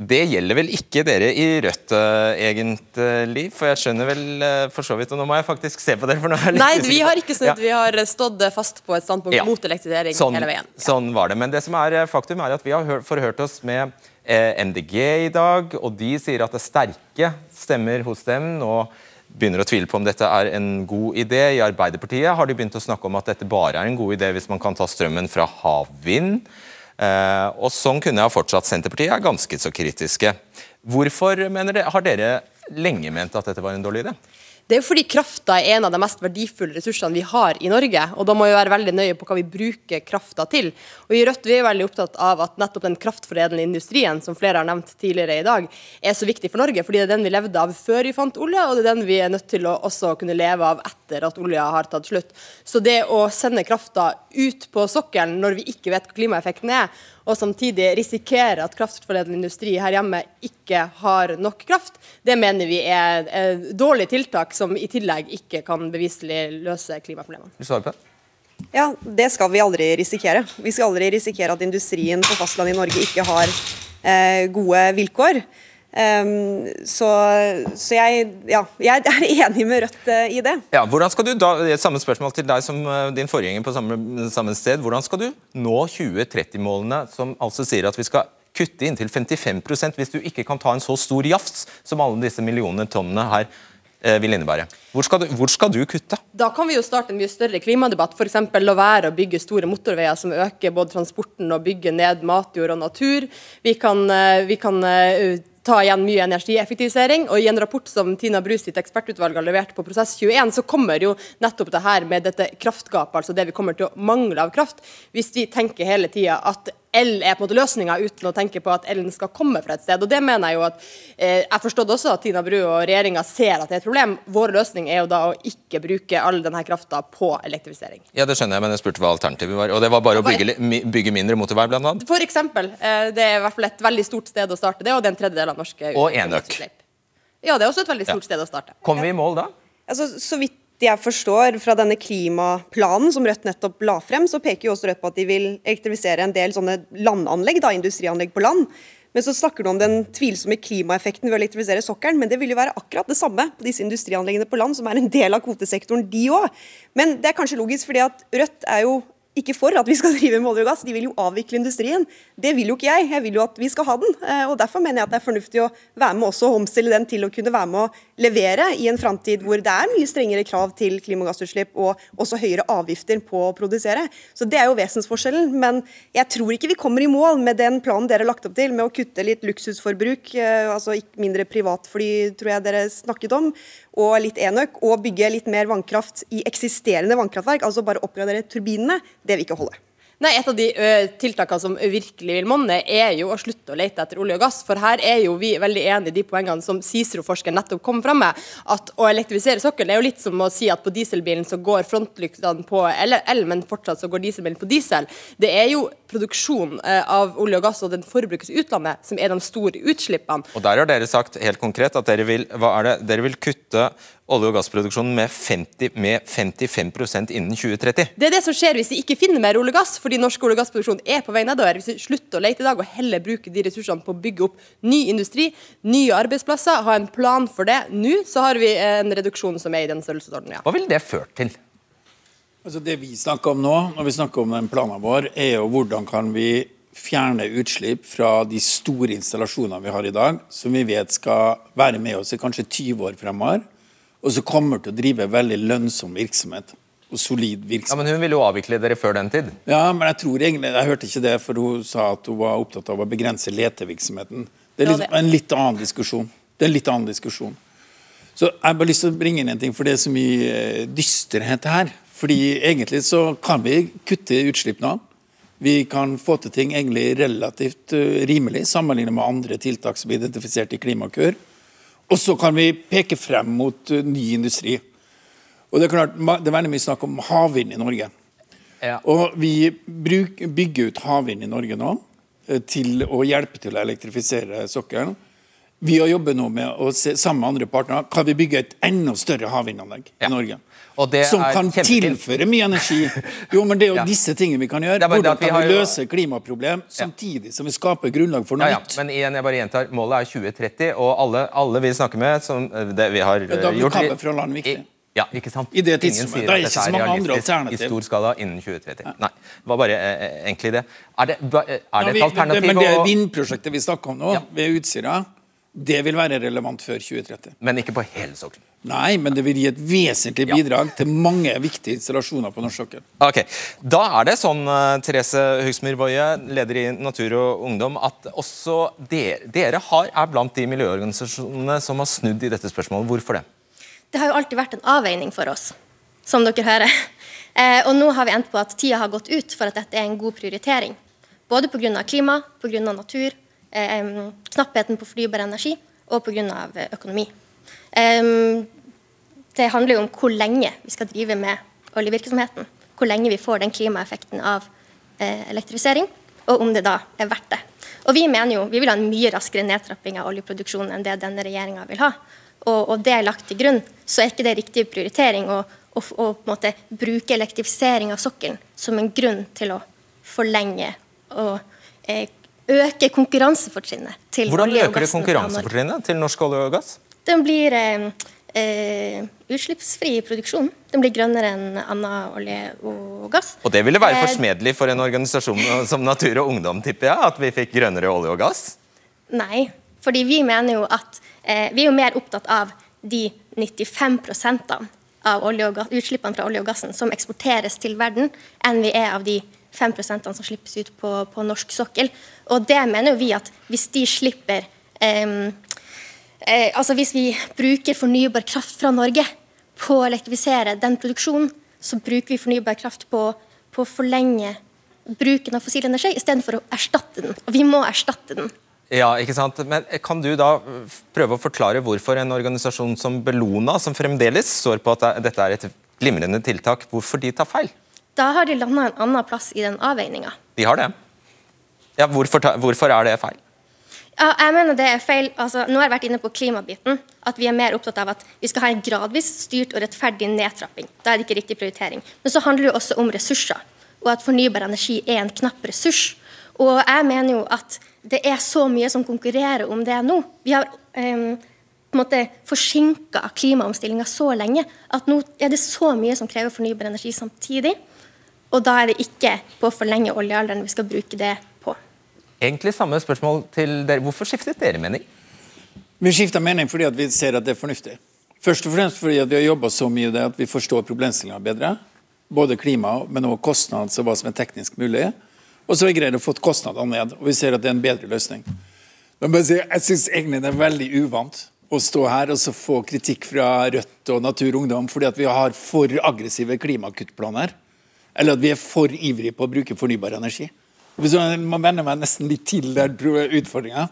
det gjelder vel ikke dere i Rødt, eh, egentlig, for jeg skjønner vel eh, for så vidt Og nå må jeg faktisk se på dere, for nå er jeg litt Nei, vi har ikke snudd. Ja. Vi har stått fast på et standpunkt Ja. mot elektrifisering Sånn, hele veien. sånn var det. Men det som er eh, faktum er at vi har forhørt oss med eh, MDG i dag, og de sier at det er sterke stemmer hos dem nå begynner å tvile på om dette er en god idé. I Arbeiderpartiet har de begynt å snakke om at dette bare er en god idé hvis man kan ta strømmen fra havvind. Eh, og sånn kunne jeg fortsatt. Senterpartiet er ganske så kritiske. Hvorfor mener dere, har dere lenge ment at dette var en dårlig idé? Det er jo fordi krafta er en av de mest verdifulle ressursene vi har i Norge. og Da må vi være veldig nøye på hva vi bruker krafta til. Og I Rødt vi er veldig opptatt av at nettopp den kraftforedlende industrien som flere har nevnt tidligere i dag, er så viktig for Norge. fordi det er den vi levde av før vi fant olje, og det er den vi er nødt til å også kunne leve av etter at olja har tatt slutt. Så det å sende krafta ut på sokkelen når vi ikke vet hva klimaeffekten er, og samtidig risikere at kraftforedlende industri her hjemme ikke har nok kraft, det mener vi er et dårlig tiltak som i tillegg ikke kan beviselig løse klimaproblemene. Vil du svare på det? Ja, Det skal vi aldri risikere. Vi skal aldri risikere at industrien på fastlandet i Norge ikke har eh, gode vilkår. Ehm, så så jeg, ja, jeg er enig med Rødt uh, i det. Ja, hvordan skal du da, det Samme spørsmål til deg som uh, din forgjenger på samme, samme sted. Hvordan skal du nå 2030-målene, som altså sier at vi skal kutte inntil 55% hvis du ikke kan ta en så stor jafs som alle disse millionene tonnene her eh, vil innebære. Hvor skal, du, hvor skal du kutte? Da kan vi jo starte en mye større klimadebatt. F.eks. la være å bygge store motorveier som øker både transporten og bygge ned matjord og natur. Vi kan, vi kan ta igjen mye energieffektivisering. og I en rapport som Tina Bru sitt ekspertutvalg har levert på Prosess21, så kommer jo nettopp det her med dette kraftgapet, altså det vi kommer til å mangle av kraft. Hvis vi tenker hele tida at el er på en måte løsninga, uten å tenke på at elen skal komme fra et sted. og det mener Jeg jo at, eh, jeg forstått også at Tina Bru og regjeringa ser at det er et problem. Vår løsning er jo da å ikke bruke all denne krafta på elektrifisering. Ja, Det skjønner jeg, men jeg spurte hva alternativet var. Og det var bare å bygge, bygge mindre motorvei, annet? For eksempel. Eh, det er i hvert fall et veldig stort sted å starte det, og det er en tredjedel av norske Og enøk. Ja, det er også et veldig stort ja. sted å starte. Kommer vi i mål da? Altså, så vidt jeg forstår fra denne klimaplanen som Rødt nettopp la frem, så peker jo også Rødt på at de vil elektrifisere en del sånne landanlegg, da, industrianlegg på land. Men så snakker du om den tvilsomme klimaeffekten ved å elektrifisere sokkelen. Men det vil jo være akkurat det samme på disse industrianleggene på land, som er en del av kvotesektoren, de òg. Men det er kanskje logisk, fordi at Rødt er jo ikke for at vi skal drive med olje og gass. De vil jo avvikle industrien. Det vil jo ikke jeg. Jeg vil jo at vi skal ha den. Eh, og Derfor mener jeg at det er fornuftig å være med også og omstille den til å kunne være med å levere i en framtid hvor det er mye strengere krav til klimagassutslipp og også høyere avgifter på å produsere. Så Det er jo vesensforskjellen. Men jeg tror ikke vi kommer i mål med den planen dere har lagt opp til, med å kutte litt luksusforbruk, eh, altså ikke mindre privatfly, tror jeg dere snakket om, og litt enøk, og bygge litt mer vannkraft i eksisterende vannkraftverk, altså bare oppgradere turbinene, det vil ikke holde. Nei, Et av de ø, tiltakene som virkelig vil monne, er jo å slutte å lete etter olje og gass. For her er jo vi veldig enige i de poengene som Cicero-forskeren nettopp kom fram med. At å elektrifisere sokkelen er jo litt som å si at på dieselbilen så går frontlyktene på el, men fortsatt så går dieselbilen på diesel. Det er jo produksjon av olje og gass og den forbrukes i utlandet som er de store utslippene. Og der har dere sagt helt konkret at dere vil, er dere vil kutte olje- og gassproduksjonen med, 50, med 55% innen 2030. Det er det som skjer hvis vi ikke finner mer olje og gass, fordi norsk olje- og gassproduksjon er på vei nedover. Hvis vi slutter å lete i dag og heller bruker de ressursene på å bygge opp ny industri, nye arbeidsplasser, ha en plan for det nå, så har vi en reduksjon som er i den størrelsesordenen. Ja. Hva ville det ført til? Altså Det vi snakker om nå, når vi snakker om den planen vår, er jo hvordan kan vi fjerne utslipp fra de store installasjonene vi har i dag, som vi vet skal være med oss i kanskje 20 år fremover og som kommer til å drive veldig lønnsom virksomhet. og solid virksomhet. Ja, Men hun ville jo avvikle dere før den tid? Ja, men jeg tror egentlig, jeg hørte ikke det, for hun sa at hun var opptatt av å begrense letevirksomheten. Det er litt, en litt annen diskusjon. Det er en litt annen diskusjon. Så Jeg har bare lyst til å bringe inn en ting, for det er så mye eh, dysterhet her. Fordi egentlig så kan vi kutte utslipp nå. Vi kan få til ting egentlig relativt eh, rimelig sammenlignet med andre tiltak som er identifisert i Klimakur. Og så kan vi peke frem mot uh, ny industri. Og Det er klart, det er veldig mye snakk om havvind i Norge. Ja. Og Vi bruk, bygger ut havvind i Norge nå uh, til å hjelpe til å elektrifisere sokkelen. Vi har jobbet nå med å se sammen med andre partnere kan vi bygge et enda større havvindanlegg ja. i Norge. som kan tilføre mye energi. Jo, men Det er jo ja. disse tingene vi kan gjøre. Hvordan kan vi, vi løse klimaproblem samtidig som vi skaper grunnlag for noe nytt? Men igjen, jeg bare gjentar, Målet er 2030, og alle, alle vi snakker med som det vi har da blir kampen fra land viktig. Ja, ikke sant? I det tidsrommet. Det er ikke så mange andre alternativ. I stor skala innen 2030. Ja. Nei, det var bare eh, eh egentlig det. Er det, er det et alternativ? Det, men det vindprosjektet vi snakker om nå, ja. ved Utsira, det vil være relevant før 2030. Men ikke på hele sokkelen? Nei, men det vil gi et vesentlig bidrag ja. til mange viktige installasjoner på norsk sokkel. Ok, Da er det sånn, eh, Therese Høgsmyr Woie, leder i Natur og Ungdom, at også dere, dere har, er blant de miljøorganisasjonene som har snudd i dette spørsmålet. Hvorfor det? Det har jo alltid vært en avveining for oss, som dere hører. Eh, og nå har vi endt på at tida har gått ut for at dette er en god prioritering. Både pga. klima, pga. natur knappheten på fornybar energi og pga. økonomi. Eh, det handler jo om hvor lenge vi skal drive med oljevirksomheten. Hvor lenge vi får den klimaeffekten av eh, elektrifisering, og om det da er verdt det. Og Vi mener jo, vi vil ha en mye raskere nedtrapping av oljeproduksjonen enn det denne regjeringa vil ha. Og, og, det er lagt til grunn, så er ikke det riktig prioritering å, å, å bruke elektrifisering av sokkelen som en grunn til å forlenge og eh, øke konkurransefortrinnet til Hvordan øker det konkurransefortrinnet til norsk olje og gass? Den blir, eh, eh, utslippsfri produksjon. Den blir grønnere enn annen olje og gass. Og det ville være Eh, forsmedelig for en organisasjon som Natur og Ungdom, tipper jeg, at vi fikk grønnere olje og gass? Nei, fordi vi mener jo at eh, vi er jo mer opptatt av de 95% av olje og gass, utslippene fra olje og gassen som eksporteres til verden, enn vi er av de 5% som slippes ut på, på norsk sokkel. Og det mener jo vi at hvis de slipper eh, eh, Altså hvis vi bruker fornybar kraft fra Norge på å elektrifisere den produksjonen, så bruker vi fornybar kraft på, på å forlenge bruken av fossil energi istedenfor å erstatte den. Og vi må erstatte den. Ja, ikke sant? Men Kan du da prøve å forklare hvorfor en organisasjon som Bellona, som fremdeles står på at dette er et glimrende tiltak, hvorfor de tar feil? Da har de landa en annen plass i den avveininga. De har det. Ja, hvorfor, hvorfor er det feil? Ja, jeg mener det er feil. Altså, nå har jeg vært inne på klimabiten. At vi er mer opptatt av at vi skal ha en gradvis styrt og rettferdig nedtrapping. Da er det ikke riktig prioritering. Men så handler det også om ressurser, og at fornybar energi er en knapp ressurs. Og jeg mener jo at det er så mye som konkurrerer om det nå. Vi har um, på en måte forsinka klimaomstillinga så lenge at nå er det så mye som krever fornybar energi samtidig. Og da er det ikke på å forlenge oljealderen vi skal bruke det på. Egentlig samme spørsmål til dere. Hvorfor skiftet dere mening? Vi skifter mening fordi at vi ser at det er fornuftig. Først og fremst fordi at vi har jobba så mye i det at vi forstår problemstillinga bedre. Både klima, men også kostnad, og hva som er teknisk mulig. Og så har vi greid å få kostnadene ned, og vi ser at det er en bedre løsning. Jeg syns egentlig det er veldig uvant å stå her og så få kritikk fra Rødt og Natur og Ungdom fordi at vi har for aggressive klimakuttplaner. Eller at vi er for ivrige på å bruke fornybar energi. Hvis Man venner meg nesten litt til der utfordringa.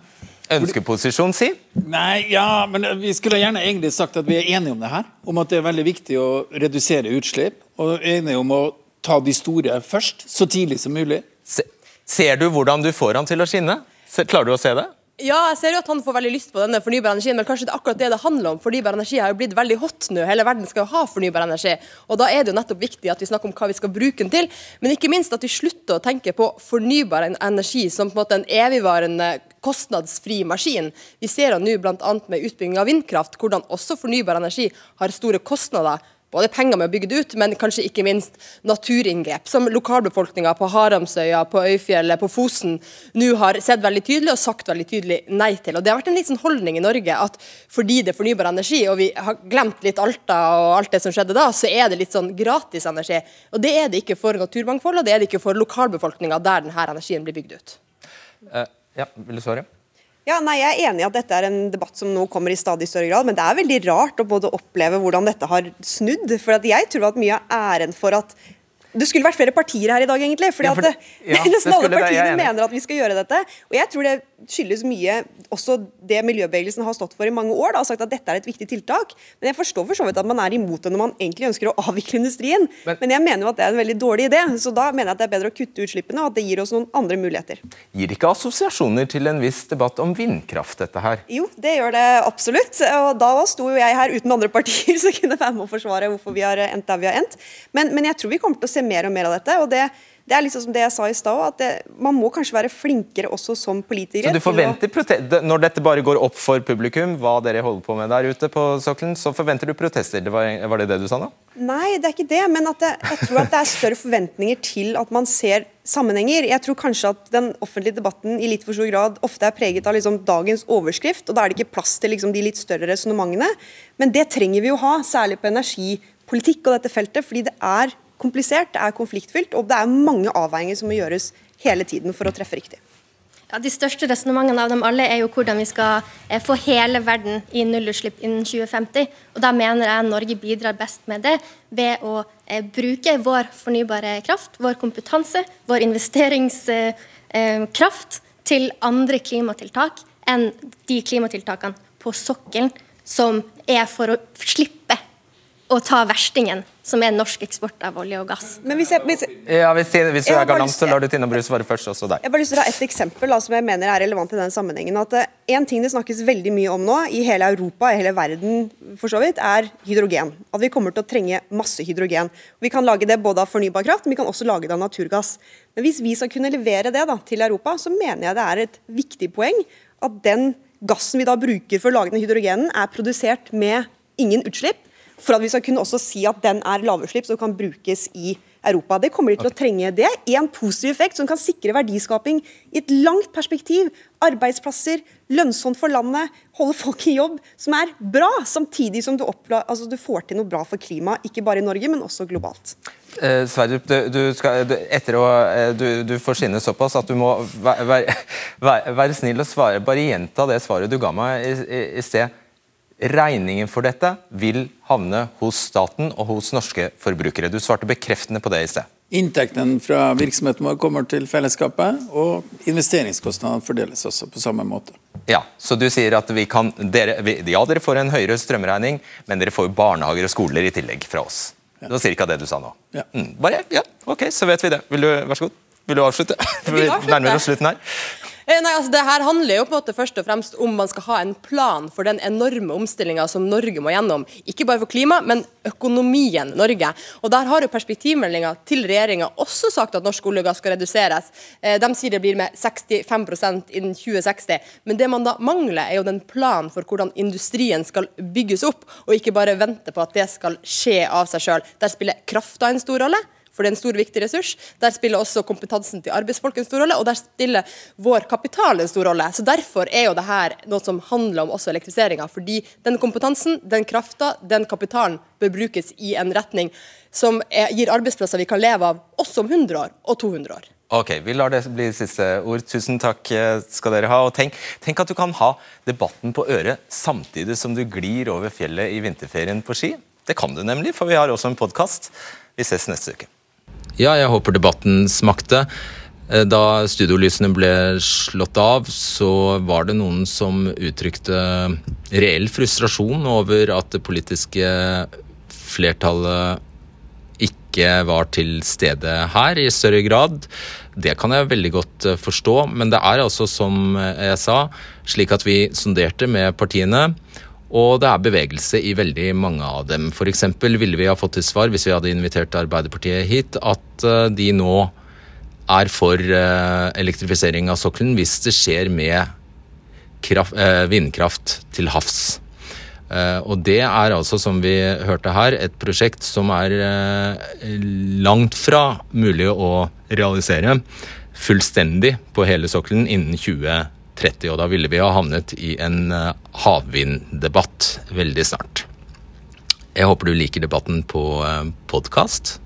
Ønskeposisjon, si? Nei, ja, men vi skulle gjerne egentlig sagt at vi er enige om det her. Om at det er veldig viktig å redusere utslipp. Og enige om å ta de store først, så tidlig som mulig. Se, ser du hvordan du får han til å skinne? Klarer du å se det? Ja, jeg ser jo at han får veldig lyst på denne fornybare energien, men kanskje det er akkurat det det handler om. Fornybar energi har jo blitt veldig hot nå. Hele verden skal jo ha fornybar energi. Og da er det jo nettopp viktig at vi snakker om hva vi skal bruke den til, men ikke minst at vi slutter å tenke på fornybar energi som på en måte en evigvarende kostnadsfri maskin. Vi ser jo nå bl.a. med utbygging av vindkraft hvordan også fornybar energi har store kostnader. Både penger med å bygge det ut, men kanskje ikke minst naturinngrep, som lokalbefolkninga på Haramsøya, på Øyfjellet, på Fosen nå har sett veldig tydelig og sagt veldig tydelig nei til. Og Det har vært en litt sånn holdning i Norge at fordi det er fornybar energi, og vi har glemt litt Alta og alt det som skjedde da, så er det litt sånn gratis energi. Og Det er det ikke for naturmangfold, og det er det ikke for lokalbefolkninga der denne energien blir bygd ut. Uh, ja, vil du svare? Ja, nei, Jeg er enig i at dette er en debatt som nå kommer i stadig større grad, men det er veldig rart å både oppleve hvordan dette har snudd. For at jeg tror at mye av æren for at det skulle vært flere partier her i dag, egentlig. fordi Ja, for at ja, Nesten alle partiene mener at vi skal gjøre dette. Og jeg tror det skyldes mye også det miljøbevegelsen har stått for i mange år. Da, og sagt at dette er et viktig tiltak. Men jeg forstår for så vidt at man er imot det når man egentlig ønsker å avvikle industrien. Men- Men, jeg mener jo at det er en veldig dårlig idé. Så da mener jeg at det er bedre å kutte utslippene, og at det gir oss noen andre muligheter. Gir ikke assosiasjoner til en viss debatt om vindkraft, dette her? Jo, det gjør det absolutt. Og da sto jo jeg her uten andre partier som kunne være med å forsvare hvorfor vi har endt der vi har endt. Men, men jeg tror vi kommer til å se mer og mer av dette. og det, det er liksom som det jeg sa i stad, at det, man må kanskje være flinkere også som politikere. Så du forventer protester, Når dette bare går opp for publikum, hva dere holder på med der ute på sokkelen, så forventer du protester? Det var, var det det du sa nå? Nei, det er ikke det. Men at det, jeg tror at det er større forventninger til at man ser sammenhenger. Jeg tror kanskje at den offentlige debatten i litt for stor grad ofte er preget av liksom dagens overskrift, og da er det ikke plass til liksom de litt større resonnementene. Men det trenger vi jo ha, særlig på energipolitikk og dette feltet, fordi det er komplisert, det er konfliktfylt, og det er mange avveininger som må gjøres hele tiden for å treffe riktig. Ja, De største resonnementene av dem alle er jo hvordan vi skal eh, få hele verden i nullutslipp innen 2050. Og Da mener jeg Norge bidrar best med det ved å eh, bruke vår fornybare kraft, vår kompetanse, vår investeringskraft til andre klimatiltak enn de klimatiltakene på sokkelen som er for å slippe å ta verstingen, som er norsk eksport av olje og gass. Men hvis jeg, hvis, Ja, Hvis, hvis du er galant, så lar du Tina Bru svare først, også deg. Jeg har bare lyst til å ta et eksempel da, som jeg mener er relevant i den sammenhengen. at uh, En ting det snakkes veldig mye om nå, i hele Europa, i hele verden for så vidt, er hydrogen. At vi kommer til å trenge masse hydrogen. Vi kan lage det både av fornybar kraft, men vi kan også lage det av naturgass. Men hvis vi skal kunne levere det da, til Europa, så mener jeg det er et viktig poeng at den gassen vi da bruker for å lage den hydrogenen, er produsert med ingen utslipp, for at vi skal kunne også si at den er lavutslipp som kan brukes i Europa. Det kommer de til å trenge. Det er én positiv effekt som kan sikre verdiskaping i et langt perspektiv. Arbeidsplasser, lønnsomt for landet, holde folk i jobb, som er bra. Samtidig som du, oppla, altså du får til noe bra for klimaet, ikke bare i Norge, men også globalt. Eh, Sverdrup, du, du, skal, du, etter å, eh, du, du får skinne såpass at du må være, være, være snill og svare. Bare gjenta det svaret du ga meg i, i, i sted. Regningen for dette vil havne hos staten og hos norske forbrukere. Du svarte bekreftende på det i sted. Inntektene fra virksomheten vår kommer til fellesskapet, og investeringskostnadene fordeles også på samme måte. Ja, Så du sier at vi kan, dere, vi, ja, dere får en høyere strømregning, men dere får jo barnehager og skoler i tillegg fra oss. Det var ca. det du sa nå. Ja. Mm, bare, ja, ok, så vet vi det. Vil du, vær så god. Vil du avslutte? Vi nærmer oss slutten her. Eh, Nei, altså det her handler jo på en måte først og fremst om man skal ha en plan for den enorme omstillinga som Norge må gjennom. Ikke bare for klima, men økonomien Norge. Og Der har jo perspektivmeldinga til regjeringa også sagt at norsk olje og gass skal reduseres. Eh, De sier det blir med 65% innen 2060. Men det man da mangler, er jo den planen for hvordan industrien skal bygges opp, og ikke bare vente på at det skal skje av seg sjøl. Der spiller krafta en stor rolle for det er en stor viktig ressurs. Der spiller også kompetansen til arbeidsfolk en stor rolle, og der spiller vår kapital en stor rolle. Så Derfor er jo det her noe som handler om også elektrifiseringa. Fordi den kompetansen, den krafta, den kapitalen bør brukes i en retning som er, gir arbeidsplasser vi kan leve av også om 100 år og 200 år. Ok, Vi lar det bli siste ord. Tusen takk eh, skal dere ha. Og tenk, tenk at du kan ha debatten på øret samtidig som du glir over fjellet i vinterferien på ski. Det kan du nemlig, for vi har også en podkast. Vi ses neste uke. Ja, jeg håper debatten smakte. Eh, Da studiolysene ble slått av, så var det noen som uttrykte reell frustrasjon over at det politiske flertallet ikke var til stede her i større grad. Det kan jeg veldig godt eh, forstå, men det er altså, som jeg sa, slik at vi sonderte med partiene. Og det er bevegelse i veldig mange av dem. F.eks. ville vi ha fått til svar, hvis vi hadde invitert Arbeiderpartiet hit, at eh, de nå er for eh, elektrifisering av sokkelen hvis det skjer med kraft, eh, vindkraft til havs. Og det er altså, som vi hørte her, et prosjekt som er langt fra mulig å realisere fullstendig på hele sokkelen innen 2030. Og da ville vi ha havnet i en eh, havvinddebatt veldig snart. Jeg håper du liker debatten på podkast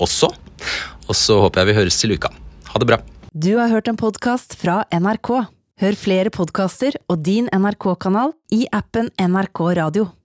også. Og så håper jeg vi høres til uka. Ha det bra. Du har hørt en podkast fra NRK. Hør flere podkaster og din NRK-kanal i appen NRK Radio.